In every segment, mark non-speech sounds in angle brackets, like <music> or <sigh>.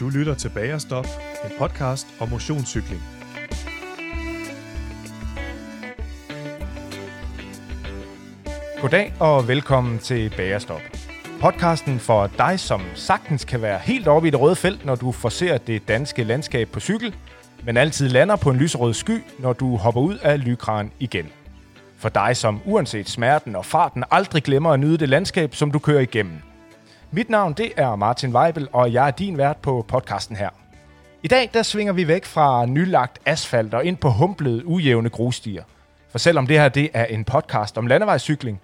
Du lytter til Bagerstop, en podcast om motionscykling. Goddag og velkommen til Bagerstop. Podcasten for dig, som sagtens kan være helt oppe i det røde felt, når du forser det danske landskab på cykel, men altid lander på en lyserød sky, når du hopper ud af lykran igen. For dig, som uanset smerten og farten aldrig glemmer at nyde det landskab, som du kører igennem. Mit navn det er Martin Weibel, og jeg er din vært på podcasten her. I dag der svinger vi væk fra nylagt asfalt og ind på humplede, ujævne grusstier. For selvom det her det er en podcast om landevejscykling,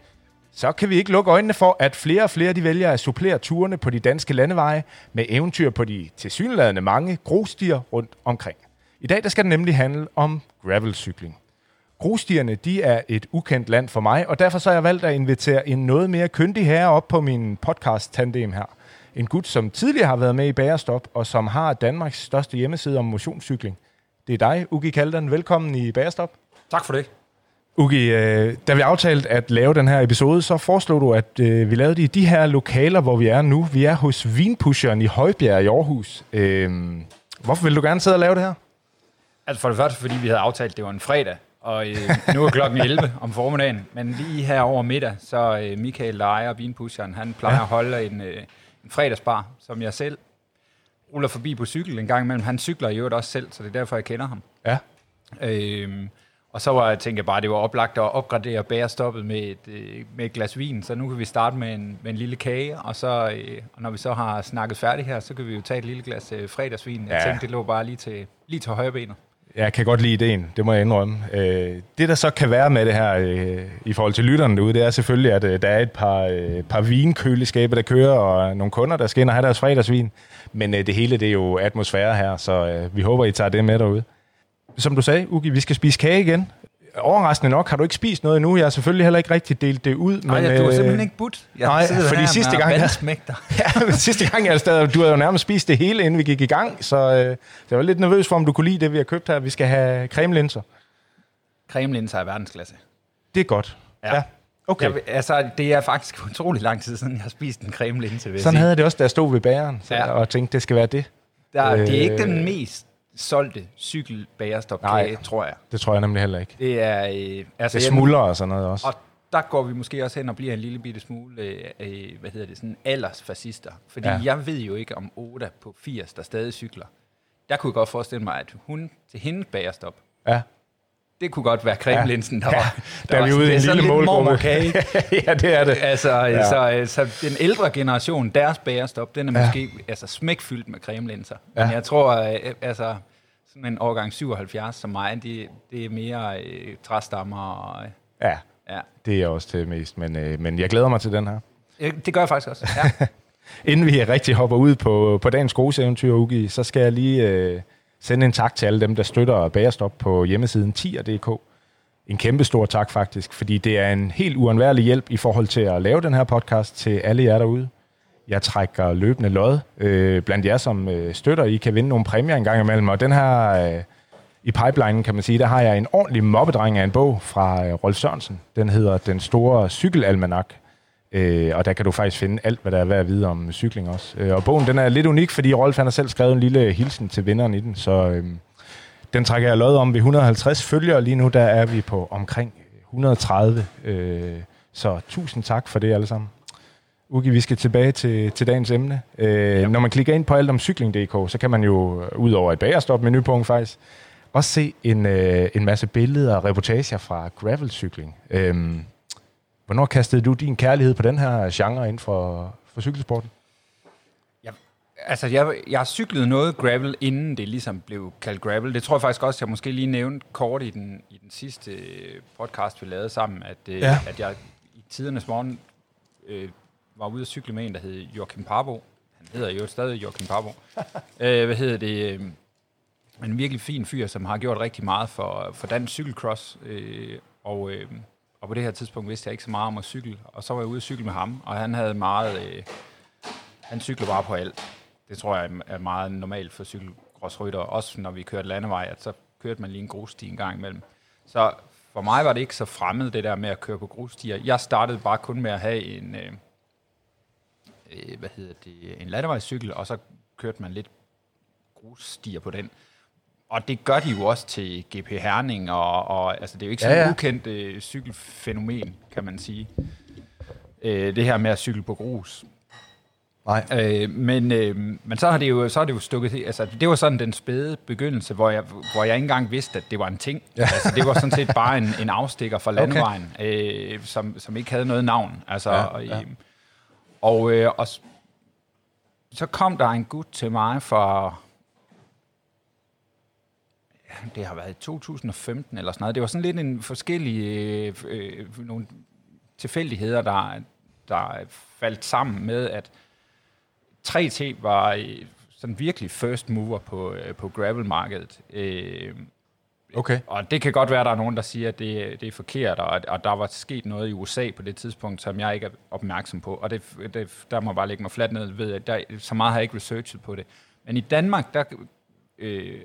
så kan vi ikke lukke øjnene for, at flere og flere de vælger at supplere turene på de danske landeveje med eventyr på de tilsyneladende mange grusstier rundt omkring. I dag der skal det nemlig handle om gravelcykling. Grusstierne, de er et ukendt land for mig, og derfor så har jeg valgt at invitere en noget mere kyndig herre op på min podcast-tandem her. En gut, som tidligere har været med i Bagerstop, og som har Danmarks største hjemmeside om motionscykling. Det er dig, Ugi Kaldan. Velkommen i Bagerstop. Tak for det. Ugi, øh, da vi aftalte at lave den her episode, så foreslog du, at øh, vi lavede det i de her lokaler, hvor vi er nu. Vi er hos Vinpusheren i Højbjerg i Aarhus. Øh, hvorfor vil du gerne sidde og lave det her? Altså for det første, fordi vi havde aftalt, at det var en fredag, og øh, nu er klokken <laughs> 11 om formiddagen. Men lige her over middag, så øh, Michael, der ejer Vinpusheren, han plejer ja. at holde en, øh, en fredagsbar, som jeg selv ruller forbi på cykel en gang imellem. Han cykler i øvrigt også selv, så det er derfor, jeg kender ham. Ja. Øhm, og så var jeg tænkte bare, at det var oplagt at opgradere bærestoppet med et, øh, med et glas vin, så nu kan vi starte med en, med en lille kage, og så øh, og når vi så har snakket færdigt her, så kan vi jo tage et lille glas øh, fredagsvin. Jeg Ja. tænkte, det lå bare lige til, lige til højre benet. Jeg kan godt lide ideen, det må jeg indrømme. Øh, det, der så kan være med det her øh, i forhold til lytterne derude, det er selvfølgelig, at øh, der er et par, øh, par vinkøleskaber, der kører, og nogle kunder, der skal ind og have deres fredagsvin. Men øh, det hele, det er jo atmosfære her, så øh, vi håber, I tager det med derude. Som du sagde, Ugi, vi skal spise kage igen. Overraskende nok har du ikke spist noget endnu. Jeg har selvfølgelig heller ikke rigtig delt det ud. Nej, men, du har øh, simpelthen ikke budt. Jeg nej, fordi her sidste gang, vandsmægter. <laughs> Ja, men sidste gang, jeg stadig, du havde jo nærmest spist det hele, inden vi gik i gang, så øh, jeg var lidt nervøs for, om du kunne lide det, vi har købt her. Vi skal have cremelinser. Cremelinser er verdensklasse. Det er godt. Ja. ja. Okay. Jeg, altså, det er faktisk <laughs> utrolig lang tid siden, jeg har spist en cremelinse, jeg Sådan sige. havde jeg det også, da jeg stod ved bageren så, Ja. og tænkte, det skal være det. Der, det er ikke Øh. den mest solgte cykelbagerstop-kage, Nej. tror jeg. Det tror jeg nemlig heller ikke. Det er... Øh, altså, Det jeg- smuldrer og sådan noget også. Og der går vi måske også hen og bliver en lille bitte smule, øh, øh, hvad hedder det, sådan aldersfascister. Fordi Ja. ja. jeg ved jo ikke om Oda på 80, der stadig cykler. Der kunne jeg godt forestille mig, at hun til hende bagerstop, Ja. det kunne godt være cremelinsen, der Ja. var. Der er vi ude i en sådan lille lidt målgruppe. mormorkage. <laughs> ja, det er det. altså, Ja. ja. så, øh, så den ældre generation, deres bagerstop, den er Ja. måske altså, smækfyldt med cremelinser. Ja. Men jeg tror, øh, altså, sådan en årgang 77 som mig, det, det er mere øh, træstammer og... Øh, Ja, ja. det er også til mest. Men, øh, men jeg glæder mig til den her. Det gør jeg faktisk også. Ja. <laughs> Inden vi rigtig hopper ud på, på dagens gruseeventyr, Ugi, så skal jeg lige øh, sende en tak til alle dem, der støtter Bagerstop på hjemmesiden tier.dk. En kæmpe stor tak faktisk, fordi det er en helt uundværlig hjælp i forhold til at lave den her podcast til alle jer derude. Jeg trækker løbende lod øh, blandt jer, som øh, støtter. I kan vinde nogle præmier en gang imellem, og den her øh, i pipelinen, kan man sige, der har jeg en ordentlig mobbedreng af en bog fra øh, Rolf Sørensen. Den hedder Den Store Cykelalmanak. Øh, og der kan du faktisk finde alt, hvad der er værd at vide om cykling også. Øh, og bogen den er lidt unik, fordi Rolf han har selv skrevet en lille hilsen til vinderen i den, så øh, den trækker jeg lod om ved 150 følgere. Lige nu der er vi på omkring øh, 130, øh, så tusind tak for det alle sammen. Ugi, vi skal tilbage til, til dagens emne. Øh, Når man klikker ind på alt om cykling.dk, så kan man jo, ud over et bagerstop menupunkt faktisk, også se en, øh, en masse billeder og reportager fra gravelcykling. Øh, hvornår kastede du din kærlighed på den her genre inden for, for cykelsporten? Altså, jeg, jeg har cyklet noget gravel, inden det ligesom blev kaldt gravel. Det tror jeg faktisk også, jeg måske lige nævnte kort i den, i den sidste podcast, vi lavede sammen, at, øh, Ja. ja. at jeg i tidernes morgen øh, var ude at cykle med en, der hed Joachim Parbo. Han hedder jo stadig Joachim Parbo. <laughs> øh, hvad hedder det? Øh, en virkelig fin fyr, som har gjort rigtig meget for, for dansk cykelcross. Øh, og, øh, og på det her tidspunkt vidste jeg ikke så meget om at cykle. Og så var jeg ude at cykle med ham, og han havde meget... Øh, han cykler bare på alt. Det tror jeg er meget normalt for cykelcrossrytter, også når vi kørte landevej, at så kørte man lige en grussti en gang imellem. Så for mig var det ikke så fremmed, det der med at køre på grusstier. Jeg startede bare kun med at have en, øh, øh, hvad hedder det, en landevejscykel, og så kørte man lidt grusstier på den. Og det gør de jo også til GP Herning, og, og altså, det er jo ikke Ja, sådan et ja. ukendt øh, cykelfænomen, kan man sige. Øh, det her med at cykle på grus. Nej. Øh, men, øh, men så har det jo, så har det jo stukket altså det var sådan den spæde begyndelse, hvor jeg, hvor jeg ikke engang vidste, at det var en ting. <laughs> Ja. Altså, det var sådan set bare en, en afstikker fra landevejen, okay. øh, som, som ikke havde noget navn. Altså, Ja, og, ja og, øh, og så kom der en gut til mig for ja, det har været 2015 eller sådan noget. Det var sådan lidt en forskellig øh, øh, nogle tilfældigheder, der, der faldt sammen med, at 3T var øh, sådan virkelig first mover på, øh, på gravelmarkedet. Øh, Okay. og det kan godt være, at der er nogen, der siger, at det, det er forkert, og, og der var sket noget i USA på det tidspunkt, som jeg ikke er opmærksom på. Og det, det, der må bare lægge mig fladt ned ved, at der, så meget har jeg ikke researchet på det. Men i Danmark, der øh,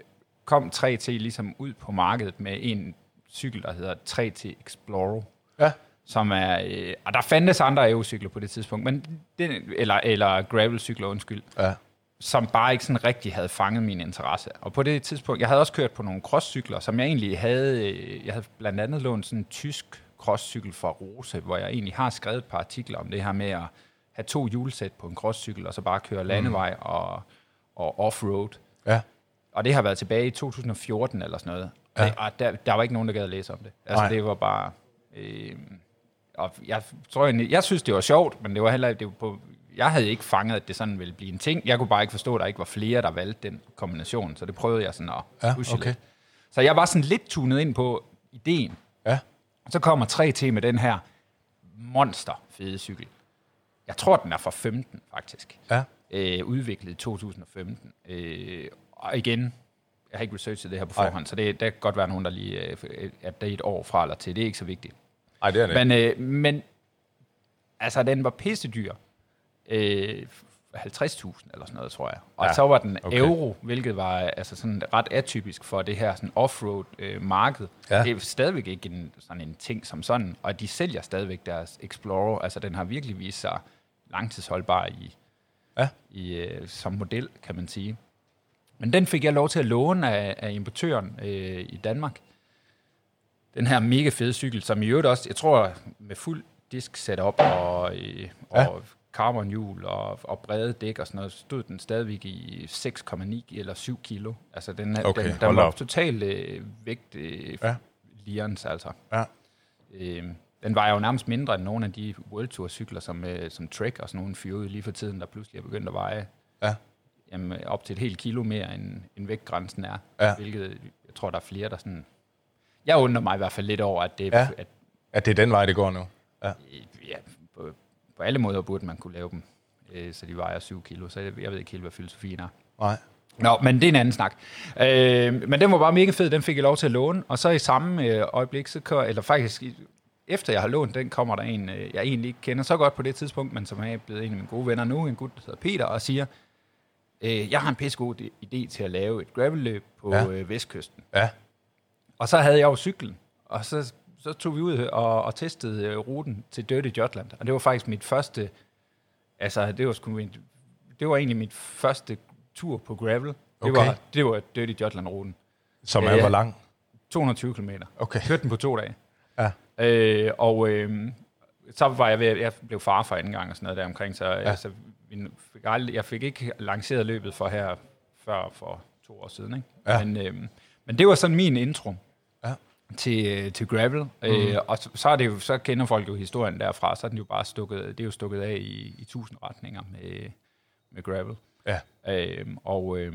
kom 3T ligesom ud på markedet med en cykel, der hedder 3T Explorer Ja. som er, øh, og der fandtes andre EU-cykler på det tidspunkt, men den, eller, eller gravel-cykler, undskyld, Ja. Som bare ikke sådan rigtig havde fanget min interesse. Og på det tidspunkt, jeg havde også kørt på nogle crosscykler, som jeg egentlig havde, øh, jeg havde blandt andet lånt sådan en tysk crosscykel fra Rose, hvor jeg egentlig har skrevet et par artikler om det her med at have to hjulsæt på en crosscykel, og så bare køre landevej og, og off-road. Ja. Og det har været tilbage i 2014 eller sådan noget. Ja. Og der, der var ikke nogen, der gad at læse om det. Altså, Nej. det var bare... Øh, og jeg tror egentlig, jeg synes, det var sjovt, men det var heller det var på, jeg havde ikke fanget, at det sådan ville blive en ting. Jeg kunne bare ikke forstå, at der ikke var flere, der valgte den kombination, så det prøvede jeg sådan at Ja, pushe okay. lidt. Så jeg var sådan lidt tunet ind på ideen. Ja. Så kommer 3T med den her monster fede cykel. Jeg tror, den er fra 15, faktisk Ja. øh, udviklet i 2015. Øh, og igen, jeg har ikke researchet det her på Nej. forhånd, så det, der kan godt være nogen, der lige øh, at det er et år fra eller til. Det er ikke så vigtigt. Ej, det er det. Men, øh, men altså, den var pissedyr. Øh, 50.000 eller sådan noget, tror jeg. Og Ja, så var den okay. euro, hvilket var altså sådan ret atypisk for det her sådan off-road øh, marked. Ja. Det er stadigvæk ikke en, sådan en ting som sådan, og de sælger stadigvæk deres Explorer. Altså, den har virkelig vist sig langtidsholdbar i, Ja. i, øh, som model, kan man sige. Men den fik jeg lov til at låne af, af importøren øh, i Danmark. Den her mega fede cykel, som i øvrigt også, jeg tror, med fuld disk setup og, øh, Ja. og carbonhjul og, og brede dæk og sådan noget, stod den stadigvæk i 6,9 eller 7 kilo. Altså den, Okay, den, den var totalt øh, vægt øh, Ja. lirens, altså. Ja. Øh, den var jo nærmest mindre end nogle af de World Tour cykler, som, øh, som Trek og sådan nogle fyrer ud lige for tiden, der pludselig er begyndt at veje Ja. jamen, op til et helt kilo mere, end, end vægtgrænsen er. Ja. Hvilket jeg tror, der er flere, der sådan... Jeg undrer mig i hvert fald lidt over, at det, Ja. at, At det er den vej, det går nu. Ja. øh, ja, på, alle måder burde man kunne lave dem, øh, så de vejer 7 kilo. Så jeg, jeg ved ikke helt, hvad filosofien er. Nej. Nå, men det er en anden snak. Øh, men den var bare mega fed, den fik jeg lov til at låne. Og så i samme øh, øjeblik, så kører, eller faktisk efter jeg har lånt den, kommer der en, øh, jeg egentlig ikke kender så godt på det tidspunkt, men som er blevet en af mine gode venner nu, en gut, der hedder Peter, og siger, øh, jeg har en pissegod idé til at lave et gravelløb på ja. øh, Vestkysten. Ja. Og så havde jeg jo cyklen, og så, så tog vi ud og, og testede øh, ruten til Dirty Jutland. Og det var faktisk mit første, altså det var, sgu min, det var egentlig mit første tur på gravel. Det, Okay. var, det var Dirty Jutland-ruten. Som er hvor lang? 220 km. Okay. Kørte den på to dage. Ja. Øh, og øh, så var jeg ved, jeg blev far for anden gang og sådan noget der omkring, så, Ja. altså, vi fik aldrig, jeg fik ikke lanceret løbet for her før for to år siden. Ikke? Ja. Men, øh, men det var sådan min intro. Til, øh, til gravel. Mm. Øh, og så, så, er det jo, så kender folk jo historien derfra, så er den jo bare stukket, det er jo stukket af i, i tusind retninger med, med gravel. Ja. Øh, og, øh,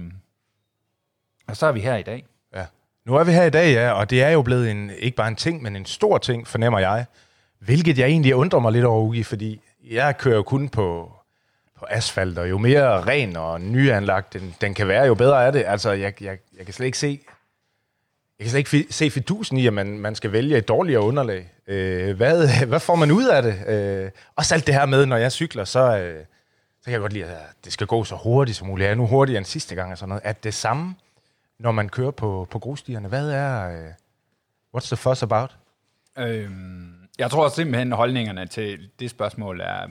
og så er vi her i dag. Ja. Nu er vi her i dag, ja, og det er jo blevet en, ikke bare en ting, men en stor ting, fornemmer jeg. Hvilket jeg egentlig undrer mig lidt over, Ugi, fordi jeg kører jo kun på, på asfalt, og jo mere ren og nyanlagt den, den kan være, jo bedre er det. Altså, jeg, jeg, jeg kan slet ikke se, jeg kan slet ikke se fidusen i, at man, man skal vælge et dårligere underlag. Øh, hvad, <laughs> hvad får man ud af det? Øh, også alt det her med, når jeg cykler, så, øh, så kan jeg godt lide, at det skal gå så hurtigt som muligt. Jeg er nu hurtigere end sidste gang og sådan noget. At det samme, når man kører på, på grusstierne, hvad er... Øh, what's the fuss about? Øhm, jeg tror simpelthen, holdningerne til det spørgsmål er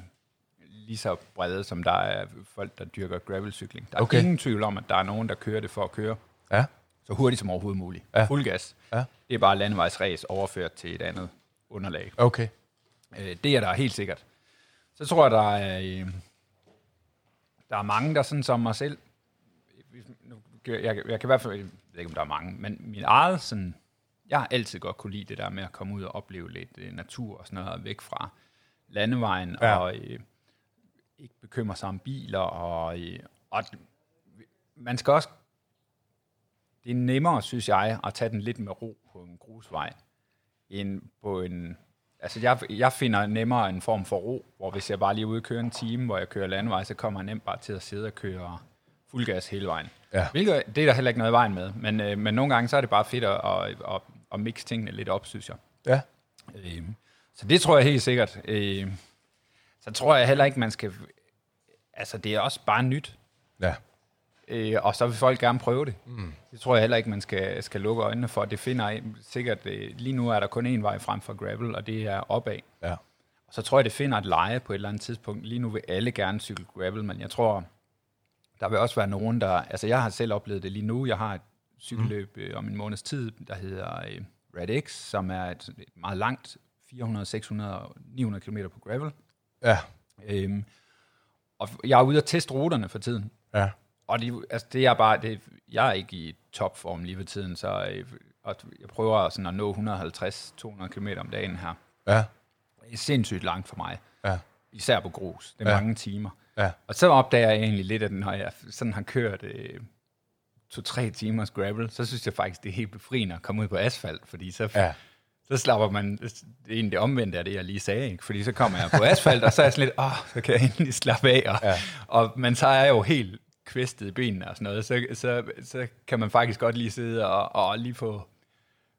lige så brede, som der er folk, der dyrker gravelcykling. Der er okay. ingen tvivl om, at der er nogen, der kører det for at køre Ja. Så hurtigt som overhovedet muligt. Ja. Fuld gas. Ja. Det er bare landevejsræs overført til et andet underlag. Okay. Øh, det er der helt sikkert. Så tror jeg, der er, øh, der er mange, der sådan som mig selv, nu, jeg, jeg, jeg kan i hvert fald, jeg ved ikke, om der er mange, men min eget sådan, jeg har altid godt kunne lide det der med at komme ud og opleve lidt øh, natur og sådan noget væk fra landevejen, ja. og øh, ikke bekymre sig om biler, og, øh, og man skal også, det er nemmere, synes jeg, at tage den lidt med ro på en grusvej, end på en... Altså, jeg, jeg finder nemmere en form for ro, hvor hvis jeg bare lige er ude og køre en time, hvor jeg kører landevej, så kommer jeg nemt bare til at sidde og køre fuld gas hele vejen. Ja. Hvilket, det er der heller ikke noget i vejen med, men, øh, men nogle gange så er det bare fedt at, at, at, at mixe tingene lidt op, synes jeg. Ja. Øh, så det tror jeg helt sikkert. Øh, så tror jeg heller ikke, man skal... Altså, det er også bare nyt. Ja. Øh, og så vil folk gerne prøve det. Mm. Det tror jeg heller ikke, man skal, skal lukke øjnene for. Det finder sikkert... Øh, lige nu er der kun én vej frem for gravel, og det er opad. Ja. Og så tror jeg, det finder et leje på et eller andet tidspunkt. Lige nu vil alle gerne cykle gravel, men jeg tror, der vil også være nogen, der... Altså, jeg har selv oplevet det lige nu. Jeg har et cykelløb øh, om en måneds tid, der hedder øh, Red X, som er et, et meget langt 400, 600, 900 km på gravel. Ja. Øhm, og jeg er ude at teste ruterne for tiden. Ja. Og det, altså det er bare, det, jeg er ikke i topform lige for tiden, så øh, og jeg prøver sådan at nå 150-200 km om dagen her. Ja. Det er sindssygt langt for mig. Ja. Især på grus. Det er Ja. mange timer. Ja. Og så opdager jeg egentlig lidt, at når jeg sådan har kørt øh, to-tre timers gravel, så synes jeg faktisk, det er helt befriende at komme ud på asfalt, fordi så, Ja. så slapper man, det er egentlig det omvendte af det, jeg lige sagde, ikke? fordi så kommer jeg på asfalt, og så er jeg sådan lidt, åh, så kan jeg endelig slappe af, og, Ja. og man så er jeg jo helt kvæstet i benene og sådan noget, så, så, så kan man faktisk godt lige sidde og, og lige få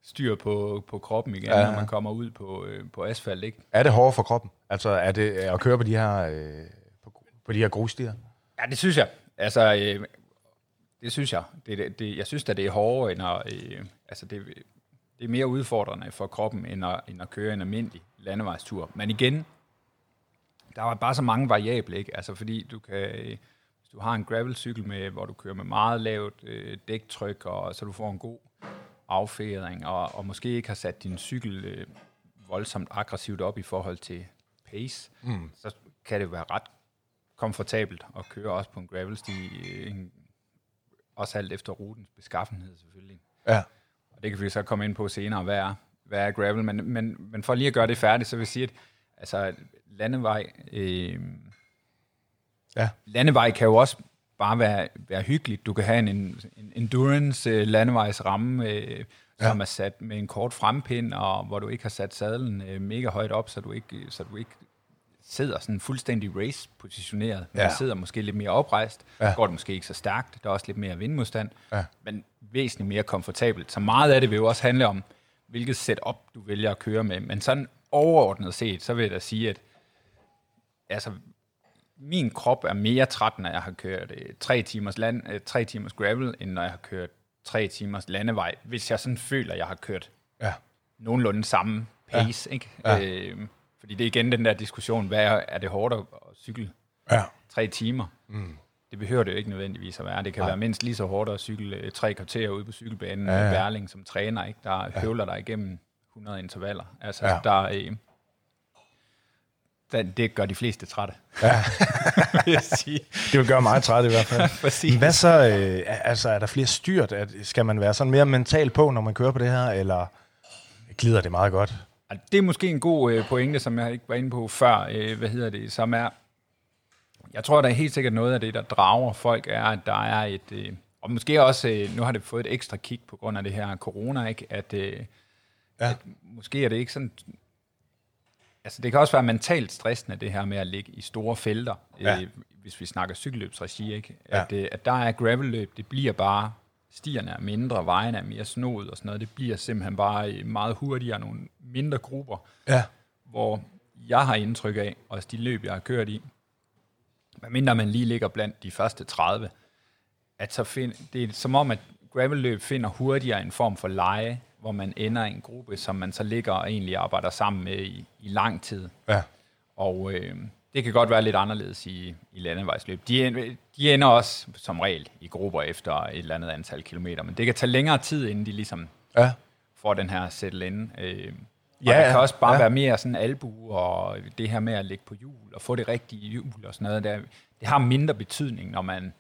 styr på, på kroppen igen, Ja. når man kommer ud på, øh, på asfalt, ikke? Er det hårdere for kroppen? Altså, er det at køre på de her, øh, på, på de her grusstier? Ja, det synes jeg. Altså, øh, det synes jeg. Det, det, det, jeg synes at det er hårdere, end at, øh, altså det, det er mere udfordrende for kroppen, end at, end at køre en almindelig landevejstur. Men igen, der er bare så mange variable, ikke? Altså, fordi du kan, øh, du har en gravelcykel med, hvor du kører med meget lavt øh, dæktryk, og så du får en god affæring, og, og måske ikke har sat din cykel øh, voldsomt aggressivt op i forhold til pace, mm. så kan det være ret komfortabelt at køre også på en gravelsti, øh, en- også alt efter rutens beskaffenhed selvfølgelig. Ja. Og det kan vi så komme ind på senere, hvad er, hvad er gravel, men, men, men for lige at gøre det færdigt, så vil jeg sige, at altså, landevej, øh, Ja. landevej kan jo også bare være, være hyggeligt. Du kan have en, en, en endurance øh, landevejsramme, øh, som Ja. er sat med en kort frempind, og hvor du ikke har sat sadlen øh, mega højt op, så du ikke, så du ikke sidder sådan fuldstændig race-positioneret. Man Ja. sidder måske lidt mere oprejst, ja. går det måske ikke så stærkt, der er også lidt mere vindmodstand, Ja. men væsentligt mere komfortabelt. Så meget af det vil jo også handle om, hvilket setup du vælger at køre med. Men sådan overordnet set, så vil jeg da sige, at altså, min krop er mere træt, når jeg har kørt øh, tre, timers land, øh, tre timers gravel, end når jeg har kørt tre timers landevej, hvis jeg sådan føler, at jeg har kørt Ja. nogenlunde samme pace. Ja. Ikke? Ja. Øh, fordi det er igen den der diskussion, hvad er, er det hårdt at cykle Ja. tre timer? Mm. Det behøver det jo ikke nødvendigvis at være. Det kan Nej. være mindst lige så hårdt at cykle øh, tre kvarter ude på cykelbanen Ja, ja, med Berling som træner, ikke? der ja. høvler dig igennem 100 intervaller. Altså, Ja. der, øh, der, det gør de fleste trætte, ja. <laughs> vil sige. Det vil gøre mig træt i hvert fald. <laughs> Præcis. Hvad så, øh, altså er der flere styrt? Skal man være sådan mere mental på, når man kører på det her, eller glider det meget godt? Det er måske en god øh, pointe, som jeg ikke var inde på før, øh, hvad hedder det, som er, jeg tror, der er helt sikkert noget af det, der drager folk, er, at der er et, øh, og måske også, øh, nu har det fået et ekstra kick på grund af det her corona, ikke? At, øh, Ja. at måske er det ikke sådan, altså det kan også være mentalt stressende, det her med at ligge i store felter, Ja. øh, hvis vi snakker cykelløbsregi, ikke? Ja. At, øh, at der er gravelløb, det bliver bare, stierne er mindre, vejene er mere snoet og sådan noget, det bliver simpelthen bare øh, meget hurtigere, nogle mindre grupper, Ja. hvor jeg har indtryk af, også de løb, jeg har kørt i, medmindre man lige ligger blandt de første 30, at så find, det er som om, at gravelløb finder hurtigere en form for leje, hvor man ender i en gruppe, som man så ligger og egentlig arbejder sammen med i, i lang tid. Ja. Og, øh, det kan godt være lidt anderledes i, i landevejsløb. De, de ender også som regel i grupper efter et eller andet antal kilometer, men det kan tage længere tid, inden de ligesom Ja. får den her settle in. Øh, og Ja, der kan også bare ja. være mere sådan albu og det her med at ligge på hjul og få det rigtige hjul og sådan noget. Der, det har mindre betydning, når man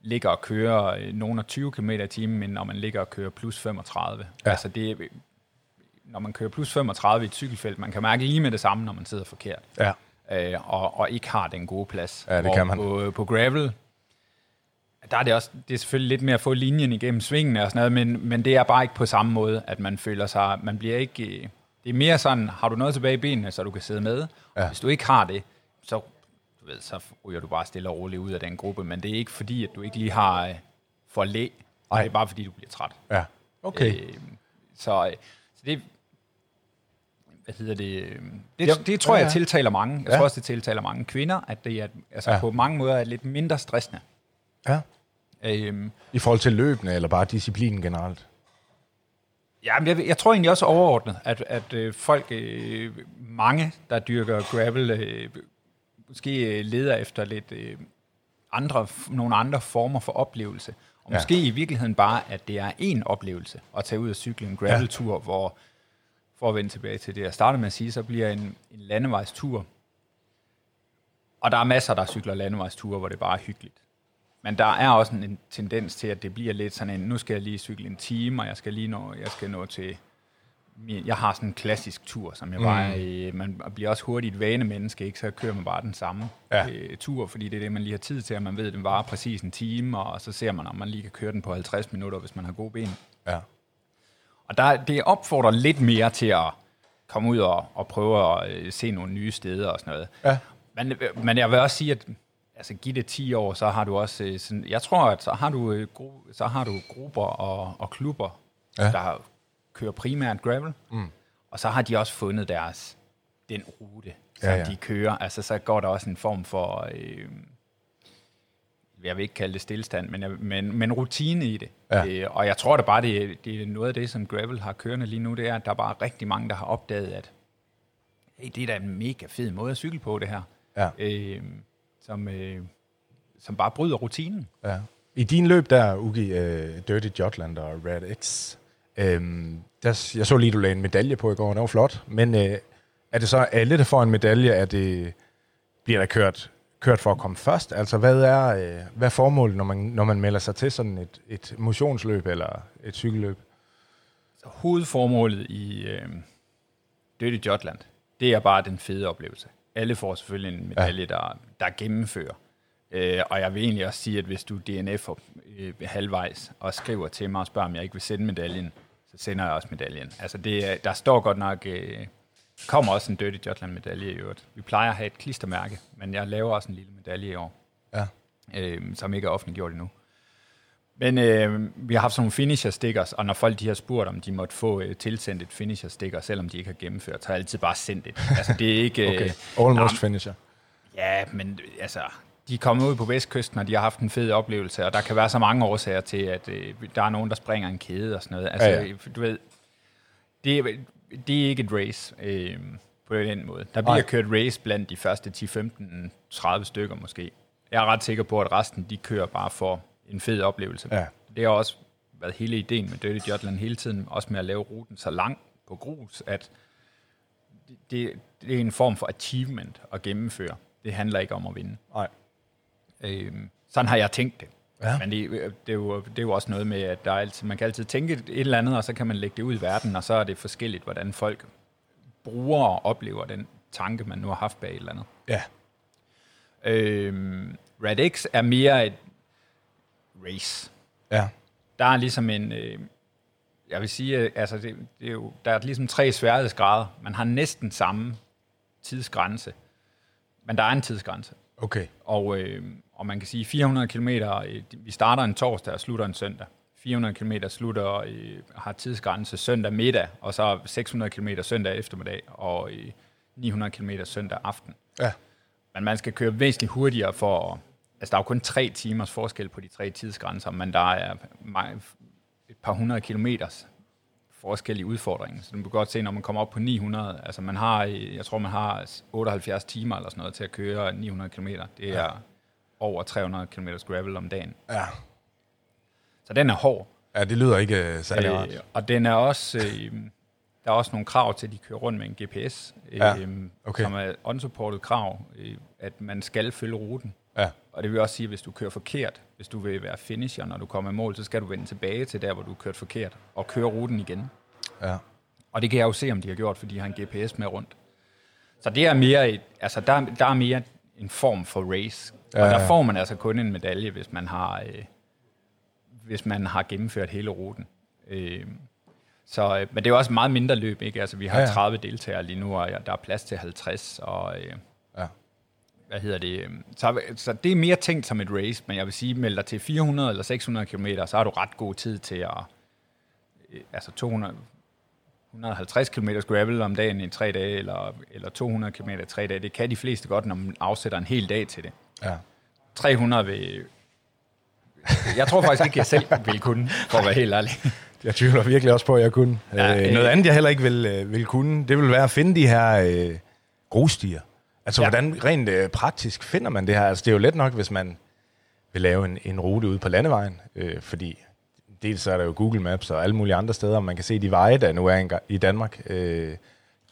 ligger og kører øh, nogle af 20 km i timen, end når man ligger og kører plus 35. Ja. Altså det, når man kører plus 35 i et cykelfelt, man kan mærke lige med det samme, når man sidder forkert Ja. øh, og, og ikke har den gode plads. Ja, det Hvor kan man. På, på gravel, der er det også, det er selvfølgelig lidt mere at få linjen igennem svingene og sådan noget, men, men det er bare ikke på samme måde, at man føler sig, man bliver ikke, øh, det er mere sådan, har du noget tilbage i benene, så du kan sidde med, Ja. ja. hvis du ikke har det, så, du ved, så ryger du bare stille og roligt ud af den gruppe, men det er ikke fordi, at du ikke lige har øh, for læ, Nej. det er bare fordi, du bliver træt. Ja. Okay. Øh, så, øh, så det, hvad hedder det, øh, det, Ja, det tror ja, jeg ja. tiltaler mange. Jeg Ja. tror også, det tiltaler mange kvinder, at det er altså ja. på mange måder er lidt mindre stressende. Ja. Øhm, I forhold til løbende, eller bare disciplinen generelt? ja, men jeg, jeg tror egentlig også overordnet, at, at øh, folk, øh, mange, der dyrker gravel, øh, måske øh, leder efter lidt øh, andre, nogle andre former for oplevelse. Og Ja. måske i virkeligheden bare, at det er en oplevelse at tage ud og cykle en graveltur, ja. hvor, for at vende tilbage til det, jeg startede med at sige, så bliver en, en landevejstur, og der er masser, der cykler landevejsture, hvor det bare er hyggeligt. Men der er også en, en tendens til, at det bliver lidt sådan en, nu skal jeg lige cykle en time, og jeg skal lige nå, jeg skal nå til, jeg har sådan en klassisk tur, som jeg bare, øh, man bliver også hurtigt et vanemenneske, ikke? så kører man bare den samme Ja. øh, tur, fordi det er det, man lige har tid til, og man ved, at den varer præcis en time, og så ser man, om man lige kan køre den på 50 minutter, hvis man har gode ben. Ja. Og der, det opfordrer lidt mere til at komme ud og, og prøve at øh, se nogle nye steder og sådan noget. Ja. Men, men jeg vil også sige, at altså, giv det 10 år, så har du også øh, sådan, jeg tror, at så har du, øh, gru, så har du grupper og, og klubber, ja. der kører primært gravel, mm. og så har de også fundet deres, den rute, som Ja, ja, de kører. Altså, så går der også en form for, øh, jeg vil ikke kalde det stillestand, men, men, men rutine i det. Ja. Øh, og jeg tror da bare, det, er- det er noget af det, som gravel har kørende lige nu, det er, at der er bare rigtig mange, der har opdaget, at hey, det er da en mega fed måde at cykle på, det her. Ja. Øh, som, øh, som bare bryder rutinen. Ja. I din løb der, Ugi, uh, Dirty Jotland og Red X, øhm, der, jeg så lige, du lagde en medalje på i går, det var flot, men uh, er det så alle, der får en medalje, er det, bliver der kørt, kørt for at komme først? Altså, hvad er, uh, hvad er formålet, når man, når man melder sig til sådan et, et motionsløb eller et cykelløb? Så hovedformålet i øh, Dirty Jotland, det er bare den fede oplevelse. Alle får selvfølgelig en medalje, ja. der, der gennemfører. Øh, og jeg vil egentlig også sige, at hvis du DNF'er øh, halvvejs og skriver til mig og spørger, om jeg ikke vil sende medaljen, så sender jeg også medaljen. Altså det, er- der står godt nok, øh, kommer også en Dirty Jotland medalje i øvrigt. Vi plejer at have et klistermærke, men jeg laver også en lille medalje i år Ja. øh, som ikke er offentliggjort endnu. Men øh, vi har haft sådan nogle finisher stickers, og når folk de har spurgt, om de måtte få øh, tilsendt et finisher sticker, selvom de ikke har gennemført, så har jeg altid bare sendt det. Altså det er ikke... Okay. Øh, Almost nå, finisher. ja, men altså, de er kommet ud på Vestkysten, og de har haft en fed oplevelse, og der kan være så mange årsager til, at øh, der er nogen, der springer en kæde og sådan noget. Altså, Ja, ja, ja. du ved, det er, det er ikke et race øh, på den måde. Der bliver Nej. kørt race blandt de første 10, 15, 30 stykker måske. Jeg er ret sikker på, at resten de kører bare for en fed oplevelse. Ja. Det har også været hele ideen med Dirty Jotland hele tiden, også med at lave ruten så lang på grus, at det, det er en form for achievement at gennemføre. Det handler ikke om at vinde. Nej. Øhm, sådan har jeg tænkt det. Ja. Men det, det, er jo, det er jo også noget med, at der er altid, man kan altid tænke et eller andet, og så kan man lægge det ud i verden, og så er det forskelligt, hvordan folk bruger og oplever den tanke, man nu har haft bag et eller andet. Ja. Øhm, Red X er mere et race. Ja. Der er ligesom en, øh, jeg vil sige, øh, altså det, det er jo, der er ligesom tre sværhedsgrader. Man har næsten samme tidsgrænse, men der er en tidsgrænse. Okay. Og, øh, og man kan sige 400 km, øh, vi starter en torsdag og slutter en søndag. 400 km slutter, øh, har tidsgrænse søndag middag, og så 600 km søndag eftermiddag, og øh, 900 km søndag aften. Ja. Men man skal køre væsentligt hurtigere for... Altså, der er jo kun tre timers forskel på de tre tidsgrænser, men der er et par hundrede kilometers forskellige udfordringer. Så du kan godt se, når man kommer op på 900, altså man har, øh, jeg tror man har 78 timer eller sådan noget til at køre 900 km. Det er ja. Over 300 km gravel om dagen. Ja. Så den er hård. Ja, det lyder ikke øh, særlig rart. Øh, og den er også, øh, der er også nogle krav til, at de kører rundt med en GPS, øh, Ja, okay. som er unsupported krav, øh, at man skal følge ruten. Ja. Og det vil også sige, at hvis du kører forkert, hvis du vil være finisher, når du kommer i mål, så skal du vende tilbage til der, hvor du har kørt forkert, og køre ruten igen. Ja. Og det kan jeg jo se, om de har gjort, fordi de har en GPS med rundt. Så det er mere, et, altså der, der er mere en form for race. Ja, og der får man altså kun en medalje, hvis man har, øh, hvis man har gennemført hele ruten. Øh, så, øh, men det er jo også meget mindre løb, ikke? Altså, vi har Ja, ja, ja. 30 deltagere lige nu, og der er plads til 50, og øh, Ja. hvad hedder det? øh, Så, så det er mere tænkt som et race, men jeg vil sige, meld dig til 400 eller 600 km, så har du ret god tid til at, øh, altså 200, 150 km gravel om dagen i tre dage, eller, eller 200 km i tre dage. Det kan de fleste godt, når man afsætter en hel dag til det. ja. 300 vil... Jeg tror faktisk ikke, jeg selv vil kunne, for at være helt ærlig. <laughs> Jeg tvivler virkelig også på, at jeg kunne. Ja, øh, øh, noget andet, jeg heller ikke vil, øh, vil kunne, det vil være at finde de her øh, grusstier. Altså. Ja. hvordan rent øh, praktisk finder man det her? Altså, det er jo let nok, hvis man vil lave en, en rute ude på landevejen, øh, fordi dels så er der jo Google Maps og alle mulige andre steder, man kan se de veje, der nu er i Danmark. Øh,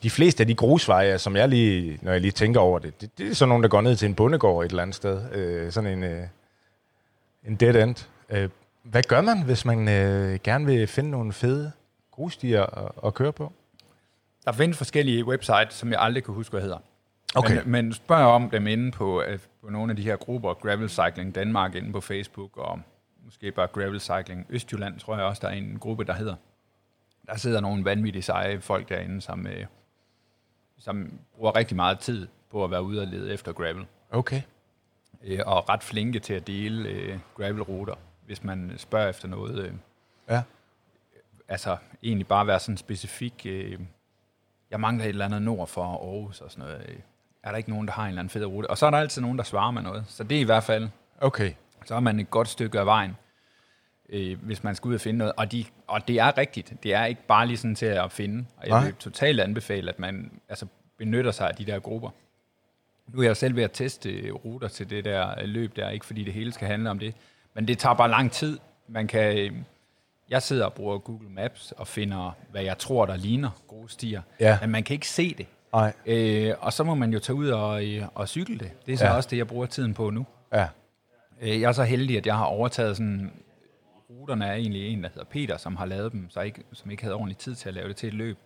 de fleste af de grusveje, som jeg lige, når jeg lige tænker over det, det, det er sådan nogle, der går ned til en bondegård et eller andet sted. Øh, sådan en, øh, en dead end. Øh, hvad gør man, hvis man øh, gerne vil finde nogle fede grusstier at, at køre på? Der findes forskellige websites, som jeg aldrig kan huske, hvad hedder. Okay. Men, men spørg om dem inde på, på nogle af de her grupper, Gravel Cycling Danmark inde på Facebook, og måske bare Gravel Cycling Østjylland, tror jeg også, der er en gruppe, der hedder. Der sidder nogle vanvittige seje folk derinde, som, øh, som bruger rigtig meget tid på at være ude og lede efter gravel. Okay. Øh, og ret flinke til at dele øh, gravelruter, hvis man spørger efter noget. Øh, Ja. altså egentlig bare være sådan specifik. Øh, jeg mangler et eller andet nord for Aarhus og sådan noget. Øh, Er der ikke nogen, der har en eller anden fed rute? Og så er der altid nogen, der svarer med noget. Så det er i hvert fald, Okay. Så er man et godt stykke af vejen, øh, hvis man skal ud og finde noget. Og, de, og det er rigtigt. Det er ikke bare lige sådan til at finde. Og jeg Nej. vil totalt anbefale, at man altså, benytter sig af de der grupper. Nu er jeg selv ved at teste øh, ruter til det der øh, løb der, ikke fordi det hele skal handle om det. Men det tager bare lang tid. Man kan, øh, jeg sidder og bruger Google Maps og finder, hvad jeg tror, der ligner grusstier. Ja. Men man kan ikke se det. Nej. Øh, og så må man jo tage ud og, og cykle det. Det er så ja. også det, jeg bruger tiden på nu. Ja. Øh, jeg er så heldig, at jeg har overtaget sådan... Ruterne er egentlig en, der hedder Peter, som har lavet dem, så ikke, som ikke havde ordentlig tid til at lave det til et løb.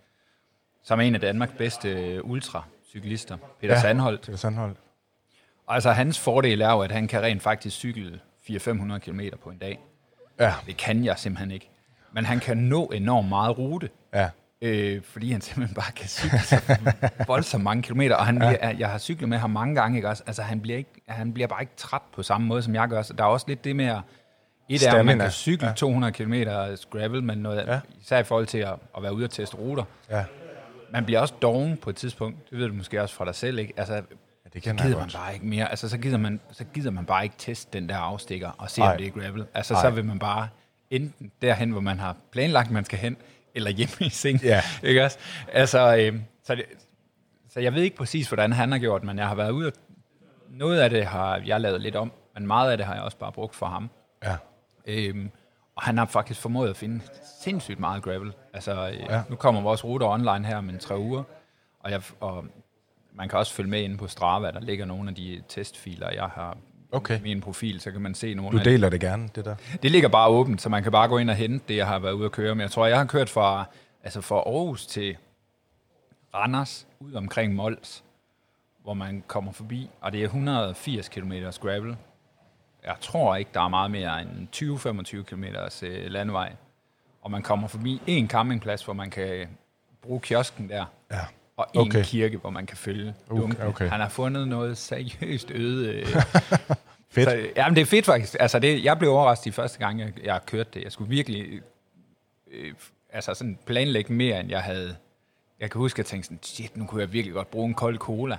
Som er en af Danmarks bedste øh, ultracyklister, Peter Ja. Sandholt. Det er Sandhold. Og altså, hans fordel er jo, at han kan rent faktisk cykle 400-500 km på en dag. Ja. Det kan jeg simpelthen ikke. Men han kan nå enormt meget rute, Ja. Øh, fordi han simpelthen bare kan cykle så voldsomt mange kilometer. Og han, ja. jeg har cyklet med ham mange gange, ikke også? Altså, han bliver, ikke, han bliver bare ikke træt på samme måde, som jeg gør. Så der er også lidt det med at... Et er, at man Stamina. kan cykle ja. 200 km gravel, men noget, Ja. især i forhold til at, at være ude og teste ruter. Ja. Man bliver også doven på et tidspunkt. Det ved du måske også fra dig selv, ikke? Altså, ja det så kender jeg gider man bare ikke mere. Altså, så gider man, så gider man bare ikke teste den der afstikker og se, Ej. om det er gravel. Altså, Ej. så vil man bare enten derhen, hvor man har planlagt, man skal hen, eller hjemme i seng. Ja. Ikke også? Altså, øh, så, det, så jeg ved ikke præcis, hvordan han har gjort, men jeg har været ude og noget af det har jeg lavet lidt om, men meget af det har jeg også bare brugt for ham. Ja. Øhm, og han har faktisk formået at finde sindssygt meget gravel. Altså, øh, Ja. ja. nu kommer vores ruter online her om en tre uger, og, jeg, og man kan også følge med inde på Strava, der ligger nogle af de testfiler, jeg har Okay. min profil, så kan man se nogle Du af deler det gerne, det der. det ligger bare åbent, så man kan bare gå ind og hente det, jeg har været ude at køre. Men jeg tror, jeg har kørt fra, altså fra Aarhus til Randers, ud omkring Mols, hvor man kommer forbi, og det er 180 km gravel. Jeg tror ikke, der er meget mere end 20-25 km øh, landevej. Og man kommer forbi en campingplads, hvor man kan bruge kiosken der, Ja. Og en Okay. kirke, hvor man kan følge Okay, okay. Han har fundet noget seriøst øde øh, <laughs> Fedt. så, jamen, det er fedt faktisk. Altså, det, jeg blev overrasket de første gang, jeg, jeg kørte det. Jeg skulle virkelig øh, altså sådan planlægge mere, end jeg havde. Jeg kan huske, at jeg tænkte sådan, shit, nu kunne jeg virkelig godt bruge en kold cola.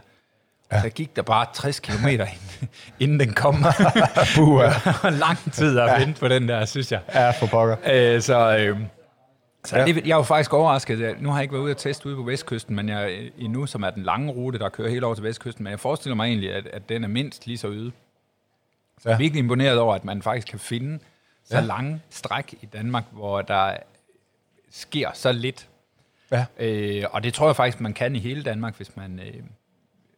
Ja. Så gik der bare 60 km, inden, inden den kom. Og <laughs> lang tid at vente på den der, synes jeg. ja, for pokker. Øh, så, øh, Så ja. det, jeg er jo faktisk overrasket. Nu har jeg ikke været ude at teste ude på Vestkysten, men jeg endnu, som er den lange rute, der kører helt over til Vestkysten. Men jeg forestiller mig egentlig, at, at den er mindst lige så yde. Så jeg er virkelig imponeret over, at man faktisk kan finde så ja. lange stræk i Danmark, hvor der sker så lidt. Ja. Øh, og det tror jeg faktisk, man kan i hele Danmark, hvis man, øh,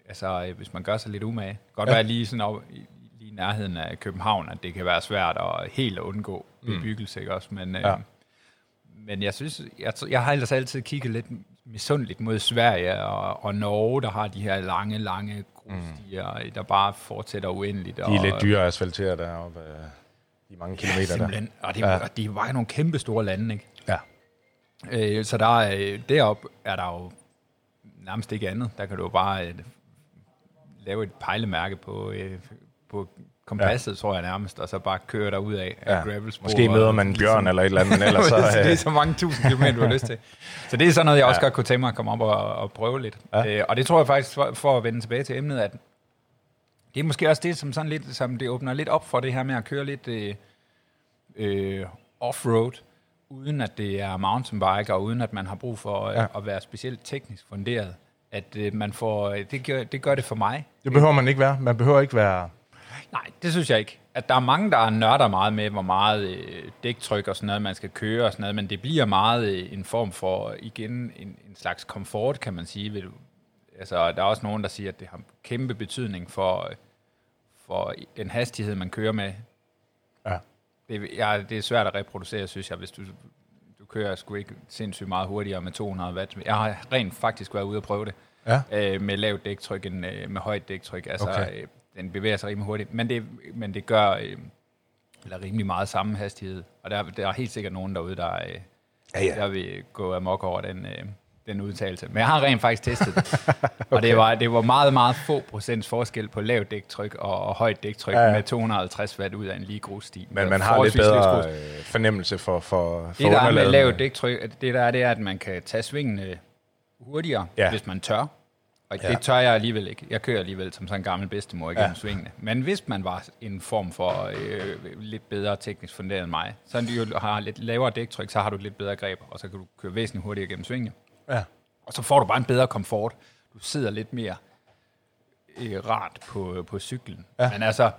altså, øh, hvis man gør sig lidt umage. Godt ja. være lige sådan op, lige i nærheden af København, at det kan være svært at helt undgå mm. bebyggelse, ikke også? Men, øh, ja. Men jeg synes, jeg, jeg har ellers altid kigget lidt misundeligt mod Sverige og, og Norge, der har de her lange, lange grusstier, mm. der bare fortsætter uendeligt. De er og, lidt dyre asfalteret deroppe. Øh, de mange kilometer ja, der. Og det, ja. og de var nogle kæmpe store lande, ikke? Ja. Øh, så der, øh, deroppe er der jo nærmest ikke andet. Der kan du jo bare øh, lave et pejlemærke på, øh, på kompasset, ja. tror jeg nærmest, og så bare køre der ud af, ja. gravelspor. Måske møder man en bjørn ligesom, eller et eller andet, <laughs> eller så... det er så mange tusind kilometer, du har lyst til. <laughs> Så det er sådan noget, jeg også ja. godt kunne tænke mig at komme op og, og prøve lidt. Ja. Øh, og det tror jeg faktisk, for, for at vende tilbage til emnet, at det er måske også det, som sådan lidt, som det åbner lidt op for det her med at køre lidt øh, øh, off-road, uden at det er mountainbike, og uden at man har brug for øh, ja. at være specielt teknisk funderet. At øh, man får, øh, det, gør, det gør det for mig. Det behøver man ikke være. Man behøver ikke være... Nej, det synes jeg ikke. At der er mange, der nørder meget med, hvor meget øh, dæktryk og sådan noget, man skal køre og sådan noget, men det bliver meget øh, en form for, igen, en, en slags komfort, kan man sige. Ved, altså, der er også nogen, der siger, at det har kæmpe betydning for, for den hastighed, man kører med. Ja. Det, ja, det er svært at reproducere, synes jeg, hvis du, du kører sgu ikke sindssygt meget hurtigere med 200 watt. Jeg har rent faktisk været ude og prøve det. Ja. Øh, med lavt dæktryk end øh, med højt dæktryk. Altså, okay. øh, den bevæger sig rimelig hurtigt. Men det, men det gør øh, eller rimelig meget samme hastighed. Og der, der er helt sikkert nogen derude, der, øh, ja, ja. der vil gå amok over den, øh, den udtalelse. Men jeg har rent faktisk testet det. okay. <laughs> Og det var, det var meget, meget få procents forskel på lavt dæktryk og, og højt dæktryk ja, ja. med 250 watt ud af en lige grussti. Men man har lidt bedre øh, fornemmelse for, for, for Det der er med lavt dæktryk, det der er, det er, at man kan tage svingene hurtigere, ja. hvis man tør. Og ja. det tør jeg alligevel ikke. Jeg kører alligevel som sådan en gammel bedstemor igennem ja. svingene. Men hvis man var en form for øh, lidt bedre teknisk funderet end mig, så du har lidt lavere dæktryk, så har du lidt bedre greb, og så kan du køre væsentligt hurtigere gennem svingene. Ja. Og så får du bare en bedre komfort. Du sidder lidt mere øh, rart på, på cyklen. Ja. Men altså,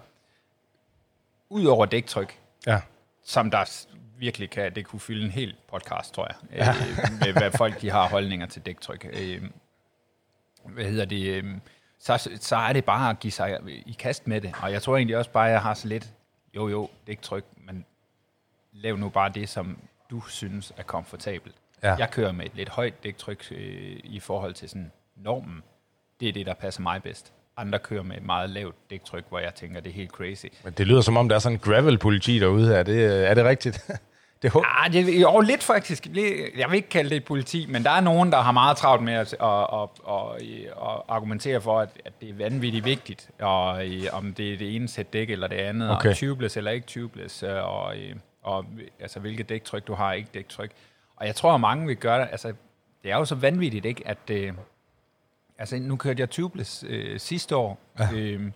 ud over dæktryk, ja. som der virkelig kan, det kunne fylde en hel podcast, tror jeg, ja. øh, med hvad folk de har holdninger til dæktryk. Øh, hvad hedder det? Øh, så, så er det bare at give sig i kast med det. Og jeg tror egentlig også bare, at jeg har så lidt, jo jo, dæktryk, men lav nu bare det, som du synes er komfortabelt. Ja. Jeg kører med et lidt højt dæktryk øh, i forhold til sådan normen. Det er det, der passer mig bedst. Andre kører med et meget lavt dæktryk, hvor jeg tænker, det er helt crazy. Men det lyder som om, der er sådan en gravel-politi derude. Er det, er det rigtigt? <laughs> det er ah, det, jo, lidt faktisk. Jeg vil ikke kalde det et politi, men der er nogen, der har meget travlt med at, at, at, at, at argumentere for, at, at det er vanvittigt vigtigt, og, om det er det ene sæt dæk eller det andet, okay. og tubeless eller ikke tubeless, og, og altså, hvilket dæktryk du har, ikke dæktryk. Og jeg tror, at mange vil gøre det. Altså, det er jo så vanvittigt, ikke, at... Øh, altså, nu kørte jeg tubeless øh, sidste år, ja. øh,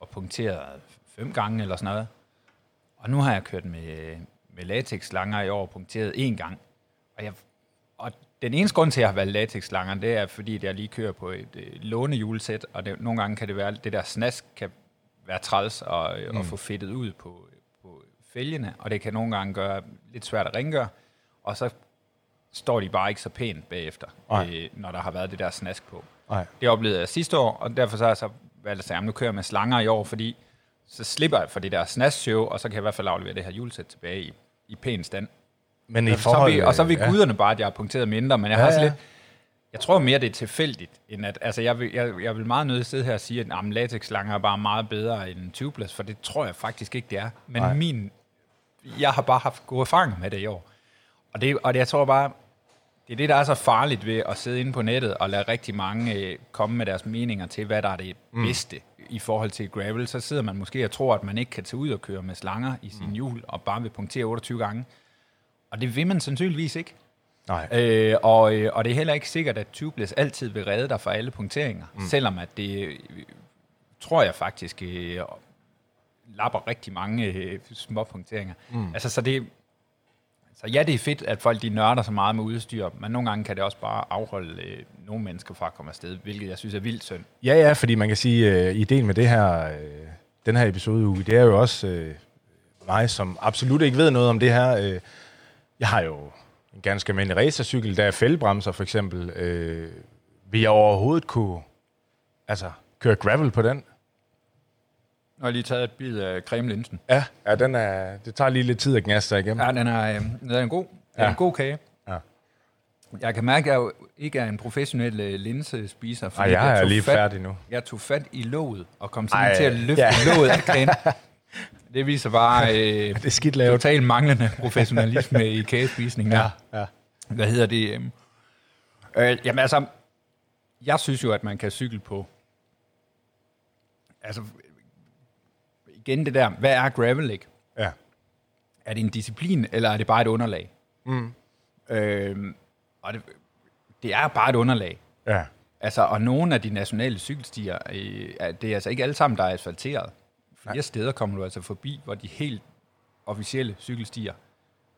og punkteret fem gange eller sådan noget. Og nu har jeg kørt med, med latex-langer i år, punkteret én gang. Og, jeg, og den eneste grund til, at jeg har valgt latex-langer, det er, fordi jeg lige kører på et øh, lånehjulsæt, og det, nogle gange kan det være, det der snask kan være træls og, mm. og få fedtet ud på, på fælgene, og det kan nogle gange gøre lidt svært at rengøre. Og så står de bare ikke så pænt bagefter, øh, når der har været det der snask på. Nej. Det oplevede jeg sidste år, og derfor så har jeg så valgt at sige, at nu kører jeg med slanger i år, fordi så slipper jeg for det der snask-show, og så kan jeg i hvert fald aflevere det her julesæt tilbage i, i pæn stand. Men i forhold, så vi, og så vil ja. guderne bare, at jeg har punkteret mindre, men jeg ja, har også lidt, jeg tror mere, det er tilfældigt, end at, altså jeg vil, jeg, jeg vil meget nødt sidde her og sige, at latex-slanger er bare meget bedre end tubeless, for det tror jeg faktisk ikke, det er. Men Nej. min, jeg har bare haft gode erfaringer med det i år. Og, det, og det, jeg tror bare, det er det, der er så farligt ved at sidde inde på nettet og lade rigtig mange øh, komme med deres meninger til, hvad der er det mm. bedste i forhold til gravel. Så sidder man måske og tror, at man ikke kan tage ud og køre med slanger i sin mm. hjul og bare vil punktere 28 gange. Og det vil man sandsynligvis ikke. Nej. Øh, og, øh, og det er heller ikke sikkert, at tubeless altid vil redde dig fra alle punkteringer. Mm. Selvom at det, øh, tror jeg faktisk, øh, lapper rigtig mange øh, små punkteringer. Mm. Altså, så det, så ja, det er fedt, at folk de nørder så meget med udstyr, men nogle gange kan det også bare afholde øh, nogle mennesker fra at komme afsted, hvilket jeg synes er vildt synd. Ja, ja, fordi man kan sige, at øh, ideen med det her, øh, den her episode, det er jo også øh, mig, som absolut ikke ved noget om det her. Øh, jeg har jo en ganske almindelig racercykel, der er fældbremser for eksempel. Øh, vil jeg overhovedet kunne altså, køre gravel på den? Jeg lige taget et bid af cremelinsen. Ja, ja den er, det tager lige lidt tid at gnasse sig igennem. Ja, den er, øh, den er en god, ja. En god kage. Ja. Jeg kan mærke, at jeg jo ikke er en professionel øh, linsespiser. Ej, fordi jeg er lige fat, færdig nu. Jeg tog fat i låget og kom simpelthen Ej, til at løfte ja. låget af kagen. <laughs> Det viser bare øh, <laughs> Det er skidt lavet. total manglende professionalisme i kagespisning. Ja. ja. Hvad hedder det? øhm? Øh, jamen altså, jeg synes jo, at man kan cykle på... Altså, igen det der, hvad er gravel, ikke? ja. Er det en disciplin, eller er det bare et underlag? Mm. Øhm, og det, det er bare et underlag. ja. Altså, og nogle af de nationale cykelstier, øh, det er altså ikke alle sammen, der er asfalteret. Flere steder kommer du altså forbi, hvor de helt officielle cykelstier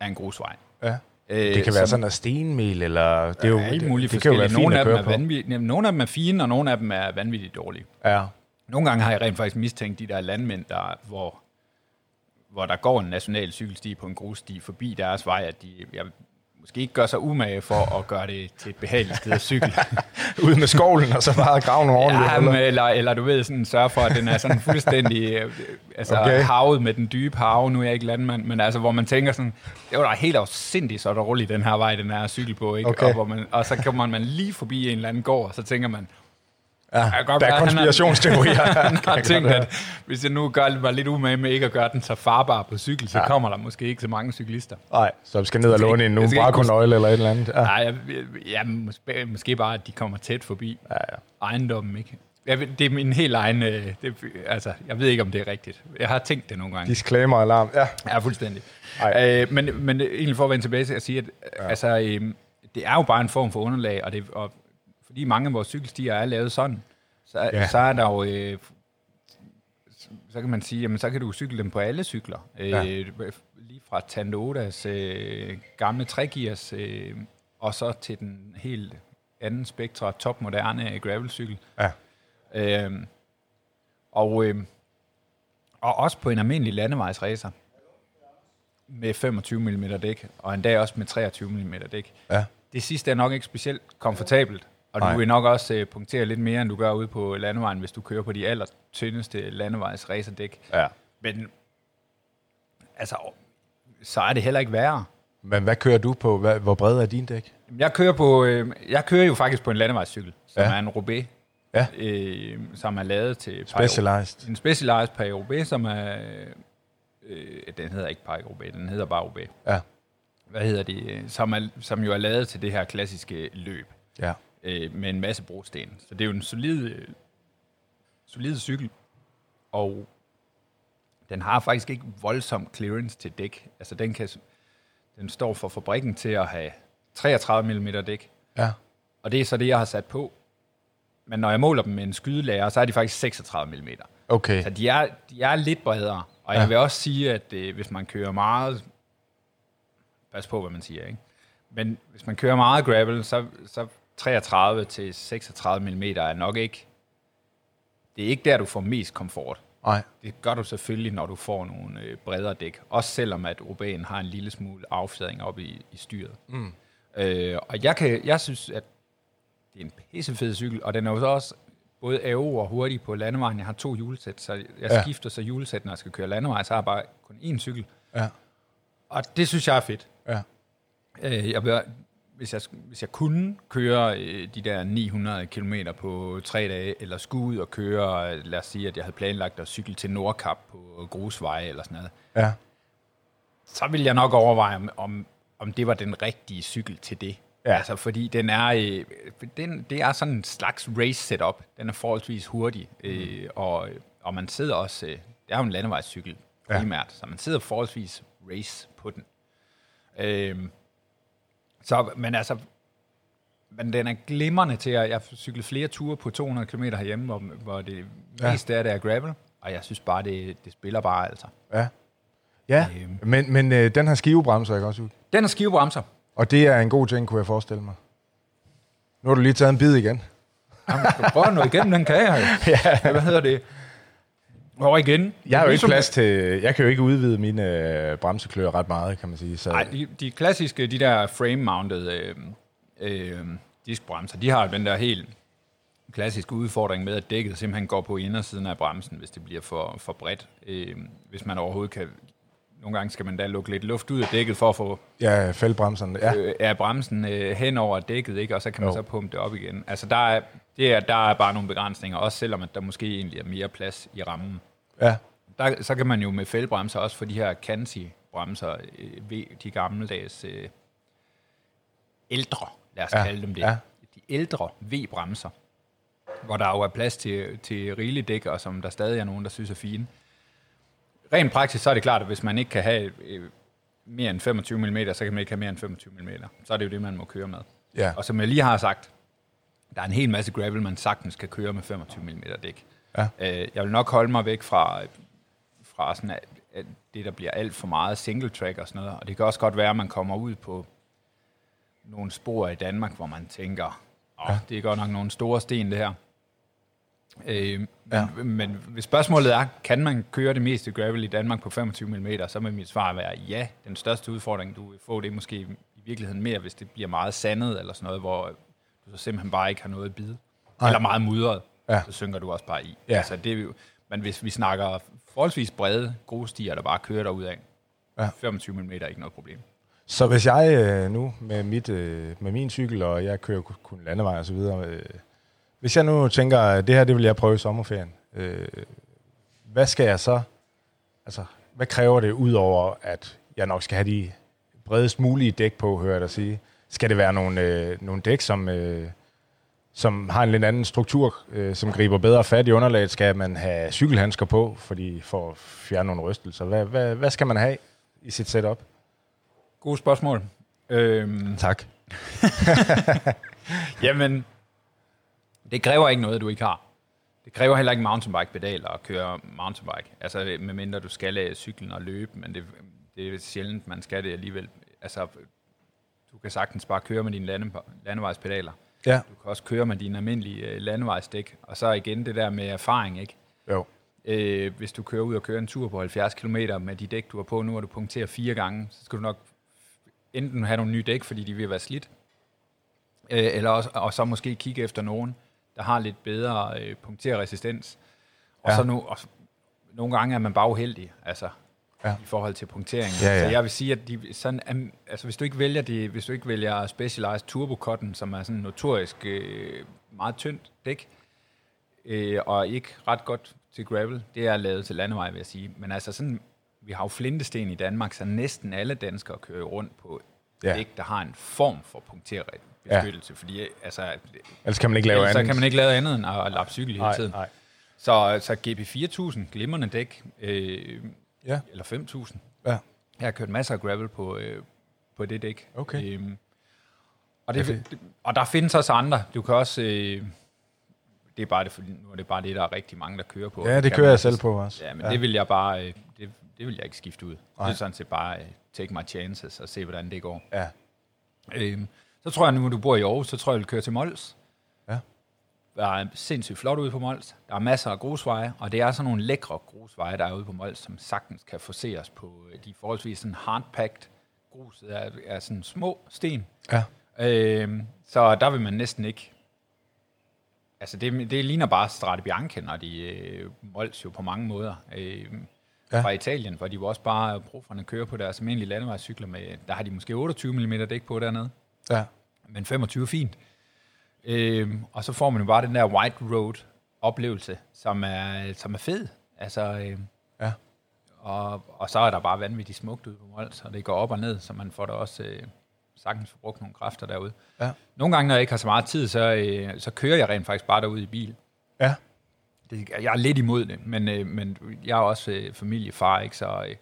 er en grusvej. ja. Øh, Det kan være som- sådan noget stenmel, eller... Det er jo, alt muligt det, det kan jo være Nogle af, dem er vanvittigt, nogle af dem er fine, og nogle af dem er vanvittigt dårlige. Ja. Nogle gange har jeg rent faktisk mistænkt de der landmænd, der, hvor, hvor der går en national cykelsti på en grussti forbi deres vej, at de jeg, måske ikke gør sig umage for at gøre det til et behageligt sted at cykle. <laughs> Ud med skovlen, og så bare grave nogle ordentlige ja, men, eller, eller du ved, sådan, sørge for, at den er sådan fuldstændig øh, altså, Okay. havet med den dybe have. Nu er jeg ikke landmand, men altså, hvor man tænker sådan, det var da helt afsindigt, så er der i den her vej, den er cykel på. Ikke? Okay. Og, hvor man, og så kommer man lige forbi en eller anden gård, og så tænker man, Ja, kan godt der er han har- konspirationsteorier. <laughs> han har tænkt, at hvis jeg nu gør mig lidt umage med ikke at gøre den så farbar på cykel, så Ja. kommer der måske ikke så mange cyklister. Nej, så vi skal ned og låne en skal ikke kunne- Numbraco-nøgle eller et eller andet. Ja. Nej, jeg, ja, måske, måske bare, at de kommer tæt forbi Ja, ja. ejendommen, ikke? Jeg, ved- det er min helt egen... øh, Det, altså, jeg ved ikke, om det er rigtigt. Jeg har tænkt det nogle gange. Disclaimer alarm. Ja. Ja, fuldstændig. Ej. Øh, men, men egentlig for at vende tilbage til at sige, at ja. altså, øh, det er jo bare en form for underlag, og, det, og fordi mange af vores cykelstier er lavet sådan, så, Ja. ja. så er der jo... Øh, så kan man sige, jamen så kan du cykle dem på alle cykler. Ja. Øh, lige fra Tandodas øh, gamle 3 øh, og så til den helt anden spektra, topmoderne gravelcykel. Ja. Øhm, og, øhm, og også på en almindelig landevejsracer med 25 mm dæk, og endda også med 23 mm dæk. Ja. Det sidste er nok ikke specielt komfortabelt, og Nej. du vil nok også øh, punktere lidt mere, end du gør ude på landevejen, hvis du kører på de aller tyndeste landevejsracerdæk. ja. Men altså, så er det heller ikke værre. Men hvad kører du på? Hvad, hvor bred er din dæk? Jeg kører, på, øh, jeg kører jo faktisk på en landevejscykel, som Ja. er en Roubaix, Ja. øh, som er lavet til Specialized. En Specialized Paris-Roubaix, som er... Øh, den hedder ikke Paris-Roubaix, den hedder bare Roubaix. Ja. Hvad hedder det? Som, er, som jo er lavet til det her klassiske løb Ja. Øh, med en masse brosten. Så det er jo en solid, øh, solid cykel, og den har faktisk ikke voldsom clearance til dæk. Altså den, kan, den står for fabrikken til at have 33 mm dæk, Ja. og det er så det, jeg har sat på. Men når jeg måler dem med en skydelærer, så er de faktisk 36 mm. Okay. Så de er, de er lidt bredere. Og Ja. jeg vil også sige, at øh, hvis man kører meget... Pas på, hvad man siger, ikke? Men hvis man kører meget gravel, så, så 33 til 36 mm er nok ikke... Det er ikke der, du får mest komfort. Nej. Det gør du selvfølgelig, når du får nogle øh, bredere dæk. Også selvom at Roubaixen har en lille smule affjedring op i, i styret. Mm. Øh, og jeg, kan, jeg synes, at det er en pissefed cykel, og den er jo så også både æve og hurtig på landevejen. Jeg har to hjulsæt, så jeg Ja. skifter så hjulsæt, når jeg skal køre landevej, så har jeg bare kun én cykel. Ja. Og det synes jeg er fedt. Ja. Øh, jeg hvis, jeg, hvis jeg kunne køre øh, de der 900 km på tre dage, eller skulle ud og køre, lad os sige, at jeg havde planlagt at cykle til Nordkap på grusveje eller sådan noget, Ja. så ville jeg nok overveje, om, om, om det var den rigtige cykel til det. Ja. Altså, fordi den er, øh, den, det er sådan en slags race setup. Den er forholdsvis hurtig, øh, og, og man sidder også, øh, det er jo en landevejscykel Ja. primært, så man sidder forholdsvis race på den. Øh, så, men altså, men den er glimrende til at, jeg har cyklet flere ture på 200 km herhjemme, hvor, hvor det Ja. meste af det er gravel, og jeg synes bare, det, det spiller bare altså. Ja. Ja, Øhm. men, men øh, den har skivebremser, ikke også? Den er skivebremser. Og det er en god ting, kunne jeg forestille mig. Nu har du lige taget en bid igen. Jamen, du prøver at nå igennem den kage her. <laughs> ja. Hvad hedder det? Og igen. Jeg har jo ikke Ligesom- plads til... Jeg kan jo ikke udvide mine øh, bremsekløer ret meget, kan man sige. Så, Nej, de, de klassiske, de der frame-mounted øh, øh, diskbremser, de har jo den der helt klassiske udfordring med, at dækket simpelthen går på indersiden af bremsen, hvis det bliver for, for bredt. Øh, hvis man overhovedet kan... Nogle gange skal man da lukke lidt luft ud af dækket for at få ja, fældbremserne. Ja. øh, er bremsen øh, hen over dækket, ikke? og så kan man Jo. så pumpe det op igen. Altså, der er, det er, der er bare nogle begrænsninger, også selvom at der måske egentlig er mere plads i rammen. Ja. Der, så kan man jo med fældbremser også få de her Kansi-bremser, øh, de gammeldags øh, ældre, lad os Ja, kalde dem det. ja. De ældre V-bremser, hvor der jo er plads til, til rigelige dæk, og som der stadig er nogen, der synes er fine. Rent praktisk, så er det klart, at hvis man ikke kan have øh, mere end 25 mm, så kan man ikke have mere end 25 mm. Så er det jo det, man må køre med. Ja. Og som jeg lige har sagt, der er en hel masse gravel, man sagtens kan køre med 25 mm dæk. Ja. Øh, jeg vil nok holde mig væk fra, fra sådan, at, at det, der bliver alt for meget single track og sådan noget. Og det kan også godt være, at man kommer ud på nogle spor i Danmark, hvor man tænker, åh, Ja. det er godt nok nogle store sten, det her. Øh, men, Ja. ja. men hvis spørgsmålet er, kan man køre det meste gravel i Danmark på 25 mm, så vil mit svar være ja. Den største udfordring, du vil få, det er måske i virkeligheden mere, hvis det bliver meget sandet eller sådan noget, hvor du så simpelthen bare ikke har noget at bide. Nej. Eller meget mudret, Ja. så synker du også bare i. Ja. Altså, det er jo, men hvis vi snakker forholdsvis brede grusstier, der bare kører derud af, Ja. 25 mm er ikke noget problem. Så hvis jeg øh, nu med, mit, øh, med min cykel, og jeg kører ku- kun landevej og så videre, øh, hvis jeg nu tænker, at det her, det vil jeg prøve i sommerferien, øh, hvad skal jeg så, altså, hvad kræver det udover, at jeg nok skal have de bredest mulige dæk på, hører jeg dig sige? Skal det være nogle, øh, nogle dæk, som, øh, som har en lidt anden struktur, øh, som griber bedre fat i underlaget? Skal man have cykelhandsker på, fordi for at fjerne nogle rystelser? Hvad, hvad, hvad skal man have i sit setup? Gode spørgsmål. Øhm, Tak. <laughs> Jamen, det kræver ikke noget, du ikke har. Det kræver heller ikke mountainbike-pedaler at køre mountainbike. Altså, medmindre du skal lade cyklen og løbe, men det, det er sjældent, man skal det alligevel. Altså, du kan sagtens bare køre med dine lande, landevejspedaler. Ja. Du kan også køre med dine almindelige øh, landevejsdæk. Og så igen det der med erfaring, ikke? Jo. Øh, hvis du kører ud og kører en tur på 70 km med de dæk, du har på nu, og du punkterer fire gange, så skal du nok enten have nogle nye dæk, fordi de vil være slidt, øh, eller også, og så måske kigge efter nogen, der har lidt bedre øh, punkterresistens. Og Ja. så nu, og, nogle gange er man bare uheldig, altså Ja. i forhold til punkteringen. Ja, ja. Så jeg vil sige, at de, sådan, altså, hvis du ikke vælger det, hvis du ikke vælger Specialized Turbo Cotton, som er sådan notorisk øh, meget tyndt dæk, øh, og ikke ret godt til gravel. Det er lavet til landevej, vil jeg sige. Men altså sådan, vi har jo flintesten i Danmark, så næsten alle danskere kører rundt på Ja. dæk, der har en form for punkterbeskyttelse. Ja. Fordi altså, Ellers kan man ikke lave andet. så kan man ikke lave andet end at lappe cykel hele nej, tiden. nej. Så, så GP4000, glimrende dæk, øh, Ja. eller 5000. Ja. Jeg har kørt masser af gravel på, øh, på det dæk. Okay. Øhm, og, det, det- og der findes også andre. Du kan også... Øh, det er bare det, nu er det bare det, der er rigtig mange, der kører på. Ja, det kører jeg selv på også. Ja, men ja. det vil jeg bare... Øh, det, det vil jeg ikke skifte ud. Nej. Det er sådan set bare øh, take my chances og se, hvordan det går. Ja. Øhm, så tror jeg, nu du bor i Aarhus, så tror jeg, jeg vil køre til Mols. Der er sindssygt flot ude på Mols. Der er masser af grusveje, og det er sådan nogle lækre grusveje, der er ude på Mols, som sagtens kan forseres på øh, de forholdsvis sådan hardpacked gruset er, er sådan små sten. Ja. Øhm, så der vil man næsten ikke... Altså, det, det ligner bare Strade Bianche, når de øh, Mols jo på mange måder. Øhm, Ja. ja. Fra Italien, hvor de jo også bare brugerne kører på deres almindelige landevejscykler med, der har de måske 28 mm dæk på dernede Ja. men 25 er fint. Øhm, og så får man jo bare den der white road oplevelse, som er, som er fed. Altså, øhm, Ja. og, og så er der bare vanvittigt smukt ude på Mols, og det går op og ned, så man får da også øh, sagtens få brugt nogle kræfter derude. Ja. Nogle gange, når jeg ikke har så meget tid, så, øh, så kører jeg rent faktisk bare derud i bil. Ja. Det, jeg er lidt imod det, men, øh, men jeg er også øh, familiefar, ikke? Så, øh,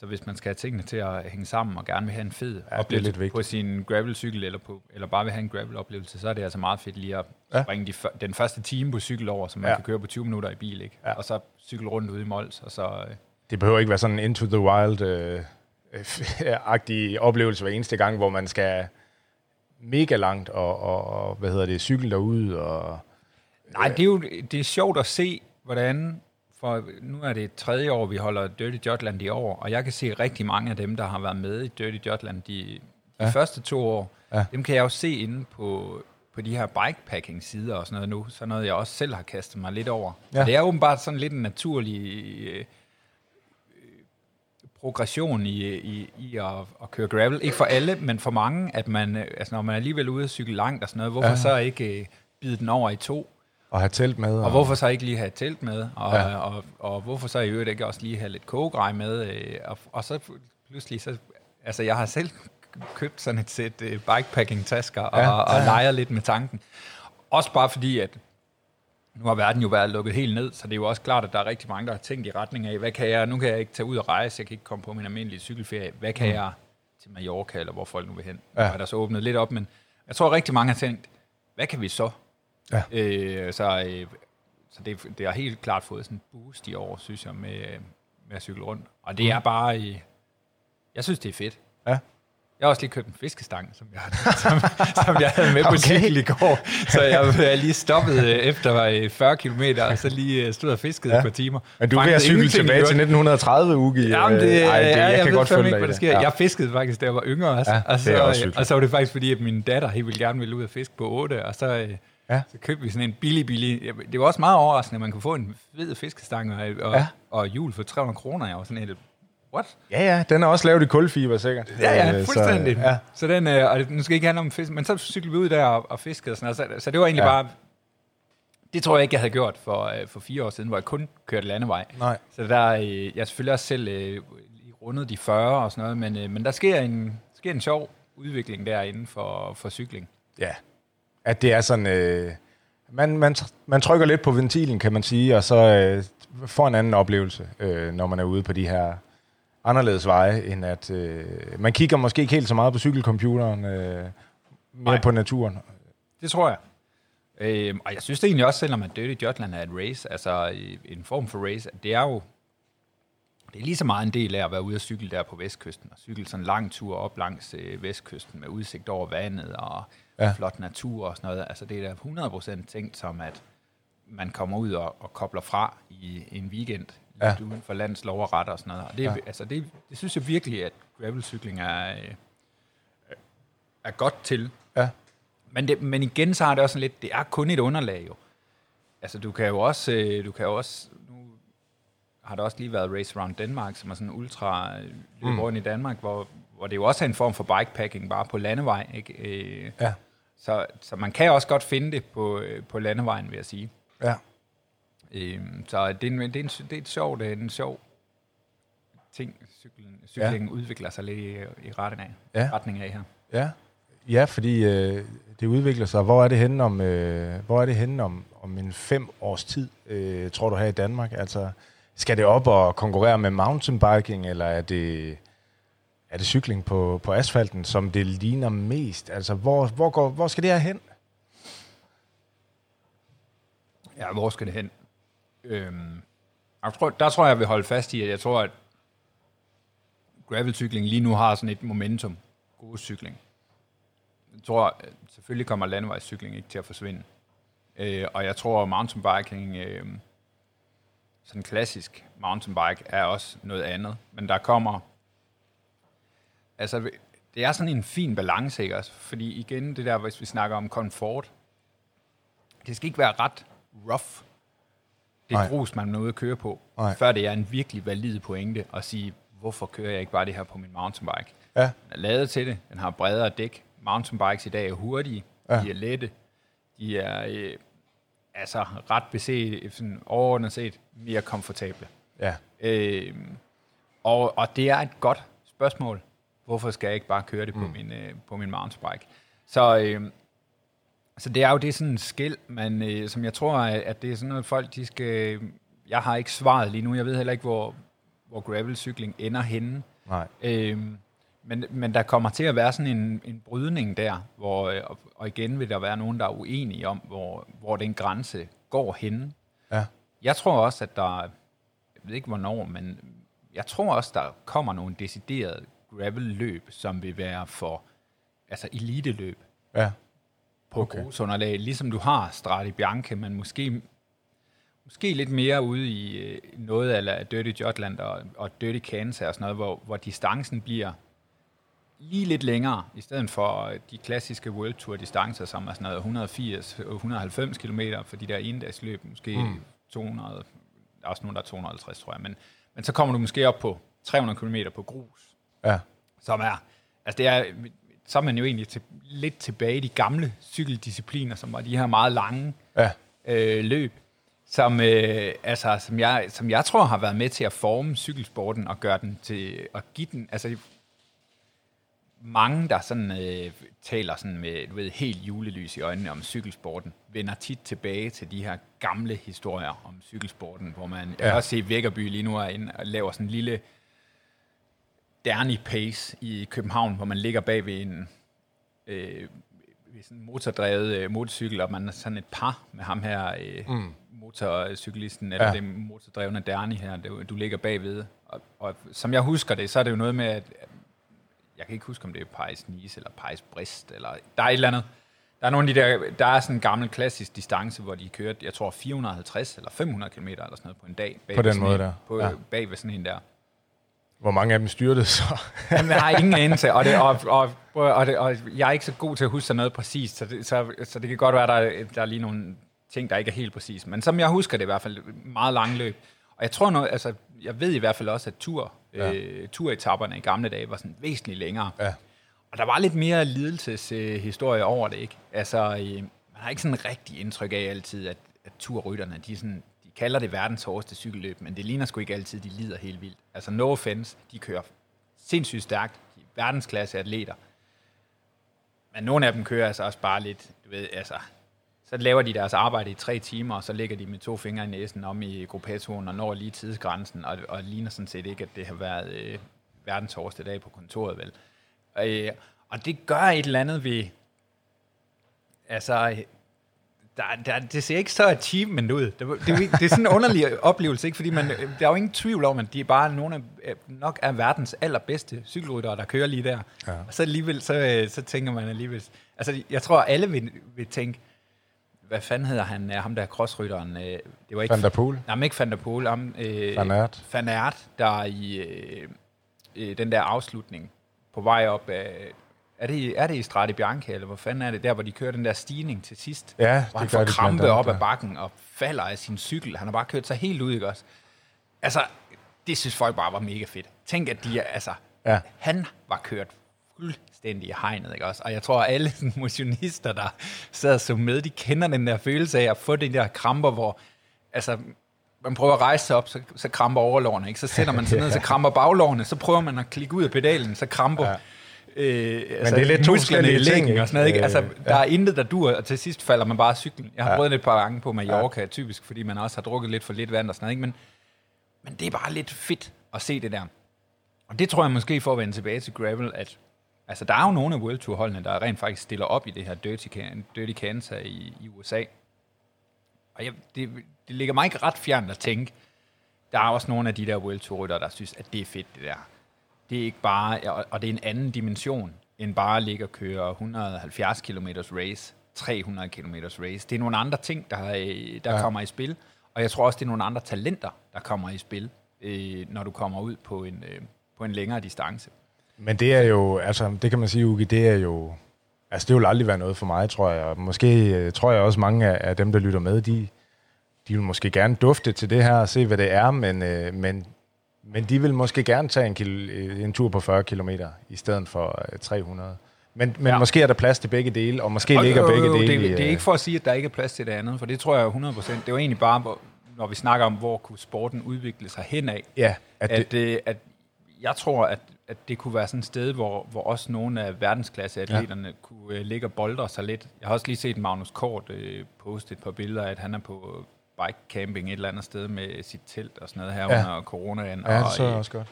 så hvis man skal have tingene til at hænge sammen og gerne vil have en fed er oplevelse lidt vigtigt. på sin gravelcykel, eller, på, eller bare vil have en gravel-oplevelse, så er det altså meget fedt lige at Ja. ja. springe de, den første time på cykel over, så man Ja. ja. kan køre på 20 minutter i bil, ikke? Ja. Og så cykle rundt ude i Mols, og så... Øh, Det behøver ikke være sådan into the wild øh, agtig oplevelse hver eneste gang, hvor man skal mega langt og, og, og hvad hedder det, cykle derude. Og, Nej, det er jo det er sjovt at se, hvordan, for nu er det tredje år, vi holder Dirty Jotland i år, og jeg kan se rigtig mange af dem, der har været med i Dirty Jotland de, de ja. første to år, ja. dem kan jeg jo se inde på, på de her bikepacking-sider og sådan noget nu, så noget jeg også selv har kastet mig lidt over. Ja. det er åbenbart sådan lidt en naturlig øh, progression i, i, i at, at køre gravel. Ikke for alle, men for mange, at man, øh, altså når man er alligevel ude at cykle langt og sådan noget, hvorfor ja. så ikke øh, bide den over i to? Og have telt med. Og, og hvorfor så ikke lige have telt med? Og, ja. og, og, og hvorfor så i øvrigt ikke også lige have lidt kogegrej med? Øh, og, og så pludselig, så, altså jeg har selv købt sådan et sæt uh, bikepacking-tasker og, ja, og ja, ja. leger lidt med tanken. Også bare fordi, at nu har verden jo været lukket helt ned, så det er jo også klart, at der er rigtig mange, der har tænkt i retning af, hvad kan jeg, nu kan jeg ikke tage ud og rejse, jeg kan ikke komme på min almindelige cykelferie, hvad kan mm. jeg til Mallorca, eller hvor folk nu vil hen? Ja. Nu er der så åbnet lidt op, men jeg tror, at rigtig mange har tænkt, hvad kan vi så? Ja. Øh, så øh, så det, det har helt klart fået sådan en boost i år, synes jeg, med, med at cykle rundt. Og det mm. er bare, øh, jeg synes, det er fedt. Ja. Jeg har også lige købt en fiskestang, som jeg, <laughs> som, som jeg havde med på okay. cykel i går. Så jeg er lige stoppet øh, efter 40 øh, km, og så lige øh, stod og fiskede ja. et par timer. Men du er ved at cykle tilbage til 1930, Ugi. Jamen, det, Ej, det, ja, jeg, jeg kan godt følge ikke, hvad der sker. Ja. Jeg fiskede faktisk, da jeg var yngre også. Ja, og, så, også og så var det faktisk, fordi at min datter helt ville gerne ville ud og fiske på 8, og så... Ja. Så købte vi sådan en billig, billig... Det var også meget overraskende, at man kunne få en fed fiskestang og, og, ja. og jul for 300 kroner. Jeg var sådan helt, What? Ja, ja, den er også lavet i kulfiber, sikkert. Ja, ja, øh, fuldstændig. Så, ja. så den, øh, og nu skal ikke handle om fisk, men så cyklede vi ud der og, og fiskede og sådan noget. Så, så det var egentlig ja. bare, det tror jeg ikke, jeg havde gjort for, øh, for fire år siden, hvor jeg kun kørte landevej. Nej. Så der, øh, jeg selvfølgelig også selv øh, rundet de 40 og sådan noget, men, øh, men der sker en, sker en sjov udvikling derinde for, for cykling. Ja, at det er sådan, øh, man, man, man trykker lidt på ventilen, kan man sige, og så øh, får en anden oplevelse, øh, når man er ude på de her anderledes veje, end at øh, man kigger måske ikke helt så meget på cykelcomputeren, øh, mere Nej. på naturen. Det tror jeg. Øh, og jeg synes det egentlig også, selvom at Dirty Jotland er et race, altså en form for race, det er jo det er lige så meget en del af at være ude at cykle der på vestkysten, og cykle sådan en lang tur op langs øh, vestkysten med udsigt over vandet og ja. flot natur og sådan noget. Altså det er da 100% tænkt som, at man kommer ud og, og kobler fra i en weekend ja. lidt uden for landets lov og ret og sådan noget. Og det, ja. altså, det, det synes jeg virkelig, at gravelcykling er, øh, er godt til. Ja. Men, det, men igen, så har det også lidt, det er kun et underlag jo. Altså, du kan jo også, øh, du kan jo også, nu har der også lige været Race Around Denmark, som er sådan en ultra øh, løb mm. i Danmark, hvor, hvor det jo også er en form for bikepacking, bare på landevej, ikke? Øh, ja. Så, så man kan også godt finde det på, på landevejen, vil jeg sige. Ja. Øhm, så det er, en, det, er en, det er et sjovt, det er en sjov ting, cykling, cyklingen ja. udvikler sig lidt i, i retning af, ja. retning af her. Ja, ja fordi øh, det udvikler sig. Hvor er det henne om, øh, hvor er det henne om, om en fem års tid, øh, tror du her i Danmark? Altså, skal det op og konkurrere med mountainbiking, eller er det, er det cykling på, på asfalten, som det ligner mest? Altså, hvor, hvor, går, hvor skal det her hen? Ja, hvor skal det hen? Øhm, jeg tror, der tror jeg, jeg vil holde fast i, at jeg tror, at gravelcykling lige nu har sådan et momentum. God cykling. Jeg tror, selvfølgelig kommer landevejscykling ikke til at forsvinde. Øh, og jeg tror, at mountainbiking, øh, sådan klassisk mountainbike, er også noget andet. Men der kommer... Altså, det er sådan en fin balance, ikke også? Fordi igen, det der, hvis vi snakker om komfort, det skal ikke være ret rough det Nej. grus, man er ude at køre på, Nej. før det er en virkelig valid pointe at sige, hvorfor kører jeg ikke bare det her på min mountainbike? Ja. Den er lavet til det, den har bredere dæk. Mountainbikes i dag er hurtige, ja. de er lette, de er øh, altså ret beset, sådan overordnet set, mere komfortable. Ja. Øh, og, og det er et godt spørgsmål. Hvorfor skal jeg ikke bare køre det mm. på, min, øh, på min mountainbike? Så øh, så det er jo det sådan en skæld, man, øh, som jeg tror, at det er sådan noget, folk de skal... Jeg har ikke svaret lige nu. Jeg ved heller ikke, hvor, hvor gravelcykling ender henne. Nej. Øhm, men, men der kommer til at være sådan en, en brydning der, hvor, øh, og, og igen vil der være nogen, der er uenige om, hvor, hvor den grænse går henne. Ja. Jeg tror også, at der... Jeg ved ikke, hvornår, men jeg tror også, der kommer nogle deciderede gravel-løb, som vil være for altså elite-løb Ja. på okay. grusunderlag, ligesom du har Strade Bianche, men måske, måske lidt mere ude i øh, noget af Dirty Jotland og, og Dirty Kansas og sådan noget, hvor, hvor distancen bliver lige lidt længere, i stedet for øh, de klassiske World Tour distancer, som er sådan noget 180-190 km for de der endagsløb, måske mm. 200, der er også nogen, der er 250, tror jeg, men, men så kommer du måske op på 300 km på grus, Ja. som er, altså det er, så er man jo egentlig til, lidt tilbage i de gamle cykeldiscipliner, som var de her meget lange Ja. øh, løb, som, øh, altså, som, jeg, som jeg tror har været med til at forme cykelsporten og gøre den til, at give den, altså mange, der sådan, øh, taler sådan med du ved, helt julelys i øjnene om cykelsporten, vender tit tilbage til de her gamle historier om cykelsporten, hvor man, ja. jeg kan også se Vækkerby lige nu er inde og laver sådan en lille Derny Pace i København, hvor man ligger bag ved en øh, ved sådan en motordrevet øh, motorcykel, og man er sådan et par med ham her, øh, mm. motorcyklisten, eller ja. Det motordrevne Derny her, du, du ligger bagved. Og, og som jeg husker det, så er det jo noget med, at jeg kan ikke huske, om det er Paris-Nice eller Paris-Brest, eller der er et eller andet. Der er nogle af de der, der er sådan en gammel klassisk distance, hvor de kørte, jeg tror 450 eller 500 km eller sådan noget på en dag. Bag På den sådan måde en, der. På, ja. Bag ved sådan en der. Hvor mange af dem styrtede så? <laughs> Jamen, jeg har ingen anelse, og, det, og, og, og, det, og jeg er ikke så god til at huske noget præcist, så det, så, så det kan godt være, at der, er- der er lige nogle ting, der ikke er helt præcis. Men som jeg husker det i hvert fald, meget lange løb. Og jeg tror noget, altså, jeg ved i hvert fald også, at tur, ja. øh, turetapperne i gamle dage var sådan væsentligt længere. Ja. Og der var lidt mere lidelseshistorie øh, over det, ikke? Altså, øh, man har ikke sådan rigtig indtryk af altid, at, at turrytterne, de, sådan, kalder det verdens hårdeste cykelløb, men det ligner sgu ikke altid, de lider helt vildt. Altså, no offense, de kører sindssygt stærkt, de er verdensklasse atleter. Men nogle af dem kører altså også bare lidt, du ved, altså, så laver de deres arbejde i tre timer, og så ligger de med to fingre i næsen om i gruppetoren og når lige tidsgrænsen, og, og ligner sådan set ikke, at det har været øh, verdens hårdeste dag på kontoret, vel? Øh, og det gør et eller andet ved... Altså, der, der, det ser ikke så achievement ud. Det, det, det er sådan en underlig oplevelse, ikke? fordi man, der er jo ingen tvivl om, at de er bare nogle af, øh, nok er verdens allerbedste cykelryttere, der kører lige der. Ja. Og så alligevel, så, øh, så tænker man alligevel... Altså, jeg tror, alle vil, vil tænke, hvad fanden hedder han, øh, ham der crossrytteren? øh, Det var ikke Van der Poel? Nej, men ikke Van der Poel, ham, øh, Van Aert. Van Aert, der i øh, øh, den der afslutning på vej op af, er det, er det i Strade Bianche, eller hvor fanden er det, der hvor de kører den der stigning til sidst? Ja, hvor det han får de krampe andet, op ad bakken og falder af sin cykel. Han har bare kørt sig helt ud, ikke også? Altså, det synes folk bare var mega fedt. Tænk, at de er, altså, Ja. han var kørt fuldstændig i hegnet, ikke også? Og jeg tror, at alle <laughs> motionister, der sad så med, de kender den der følelse af at få de der kramper, hvor altså, man prøver at rejse sig op, så, så kramper overlårene, ikke? Så sætter man sig <laughs> ned, så kramper baglårene, så prøver man at klikke ud af pedalen, så kramper Ja. Ja. Øh, altså, det er lidt musklerne i lægen og sådan noget, ikke? Altså, Øh, der er intet, der dur, og til sidst falder man bare af cyklen. Jeg har Ja. prøvet det et par gange på Mallorca, ja. typisk, fordi man også har drukket lidt for lidt vand og sådan noget, ikke? Men, men det er bare lidt fedt at se det der. Og det tror jeg måske, for at vende tilbage til gravel, at altså, der er jo nogle af World Tour holdene, der rent faktisk stiller op i det her Dirty, Can- Dirty Kansas i, i USA. Og jeg, det, det ligger mig ikke ret fjernt at tænke, der er også nogle af de der World Tour rytter, der synes, at det er fedt, det der. Det er ikke bare, og- og det er en anden dimension, end bare at ligge og køre 170 km race, 300 km race. Det er nogle andre ting, der, øh, der Ja. ja. kommer i spil. Og jeg tror også, det er nogle andre talenter, der kommer i spil, øh, når du kommer ud på en, øh, på en længere distance. Men det er jo, altså det kan man sige, Ugi, det er jo, altså det vil aldrig være noget for mig, tror jeg. Og Måske øh, tror jeg også mange af, af dem, der lytter med, de, de vil måske gerne dufte til det her og se, hvad det er, men, øh, men, men de vil måske gerne tage en, kil, øh, en tur på 40 km i stedet for øh, 300. Men, men ja. Måske er der plads til begge dele, og måske ligger Og- begge og- og dele det, i, det er øh, ikke for at sige, at der ikke er plads til det andet, for det tror jeg jo 100%. Det jo egentlig bare, når vi snakker om, hvor kunne sporten udvikle sig henad. Ja, at At, det, at, øh, at jeg tror, at, at det kunne være sådan et sted, hvor, hvor også nogle af verdensklasseatleterne ja. kunne øh, ligge og boldre sig lidt. Jeg har også lige set Magnus Kort øh, poste et par billeder, at han er på bike camping et eller andet sted med sit telt og sådan noget her Ja. under coronaen. ja, det og, så øh, også godt.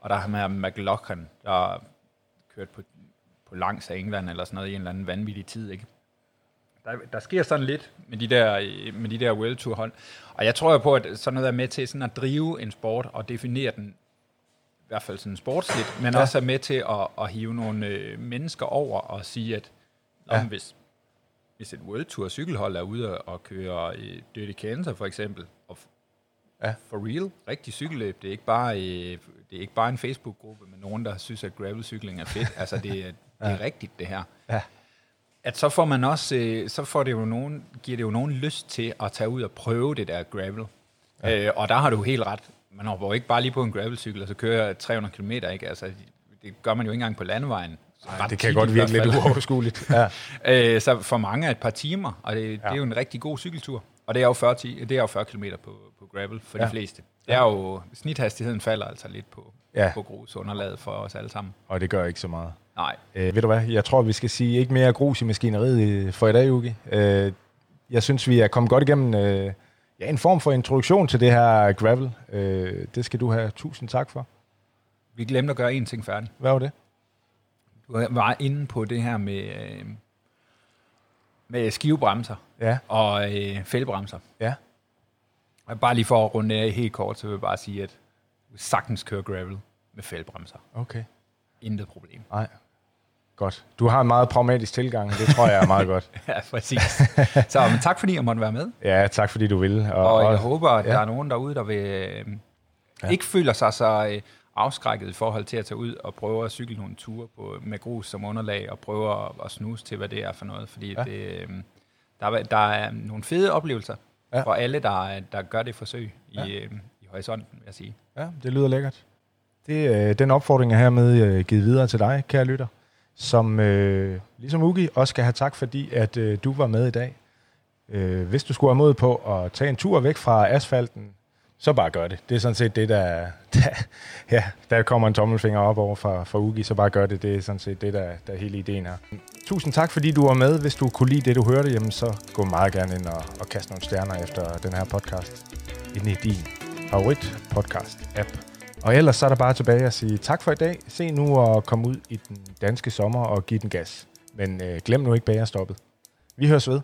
og der er ham her McLaughlin, der kørt på, på langs af England eller sådan noget i en eller anden vanvittig tid, ikke? Der, der sker sådan lidt med de der, øh, med de der World Tour hold. Og jeg tror jo på, at sådan noget er med til sådan at drive en sport og definere den hvert fald sådan sportsligt, men ja. også er med til at, at hive nogle øh, mennesker over og sige, at ja. hvis, hvis et World Tour cykelhold er ude og køre i Dirty Kansas for eksempel, og ja. for real, rigtig cykelløb, det er ikke bare, øh, det er ikke bare en Facebook-gruppe med nogen, der synes, at gravelcykling er fedt. altså, det, er, <laughs> det er ja. rigtigt, det her. Ja. At så får man også, øh, så får det jo nogen, giver det jo nogen lyst til at tage ud og prøve det der gravel. Ja. Øh, og der har du helt ret. Man hopper jo ikke bare lige på en gravelcykel, og så kører 300 km, ikke? Altså, det gør man jo ikke engang på landevejen. Ej, det kan godt virke lidt uoverskueligt. ja. <laughs> øh, så for mange er et par timer, og det, ja. det er jo en rigtig god cykeltur. Og det er jo 40, det er jo 40 km på, på gravel for ja. de fleste. Det er jo, snithastigheden falder altså lidt på, ja. på grus underlaget for os alle sammen. Og det gør ikke så meget. Nej. Øh, ved du hvad, jeg tror, vi skal sige ikke mere grus i maskineriet for i dag, Ugi. Øh, jeg synes, vi er kommet godt igennem øh, ja, en form for introduktion til det her gravel. Øh, det skal du have tusind tak for. Vi glemte at gøre en ting færdig. Hvad var det? Du var inde på det her med, øh, med skivebremser ja. og øh, fældbremser. Ja. Og bare lige for at runde af helt kort, så vil jeg bare sige, at du sagtens køre gravel med fældbremser. Okay. Intet problem. Nej. Godt. Du har en meget pragmatisk tilgang, det tror jeg er meget godt. <laughs> ja, præcis. Så men tak fordi jeg måtte være med. Ja, tak fordi du ville. Og, og jeg og, håber, at ja. der er nogen derude, der vil, øh, ja. ikke føler sig så øh, afskrækket i forhold til at tage ud og prøve at cykle nogle ture på, med grus som underlag, og prøve at, at snuse til, hvad det er for noget. Fordi ja. det, øh, der, der er nogle fede oplevelser ja. for alle, der, der gør det forsøg i, ja. øh, i horisonten, vil jeg sige. Ja, det lyder lækkert. Det, øh, den opfordring er hermed givet videre til dig, kære lytter, som øh, ligesom Ugi også skal have tak, fordi at øh, du var med i dag. Øh, hvis du skulle have mod på at tage en tur væk fra asfalten, så bare gør det. Det er sådan set det, der, der ja, der kommer en tommelfinger op over for, for Ugi, så bare gør det. Det er sådan set det, der, der er hele ideen her. Tusind tak, fordi du var med. Hvis du kunne lide det, du hørte, jamen, så gå meget gerne ind og, og kaste nogle stjerner efter den her podcast ind i din favorit podcast app. Og ellers så er der bare tilbage at sige tak for i dag. Se nu at komme ud i den danske sommer og give den gas. Men øh, glem nu ikke bagerstoppet. Vi høres ved.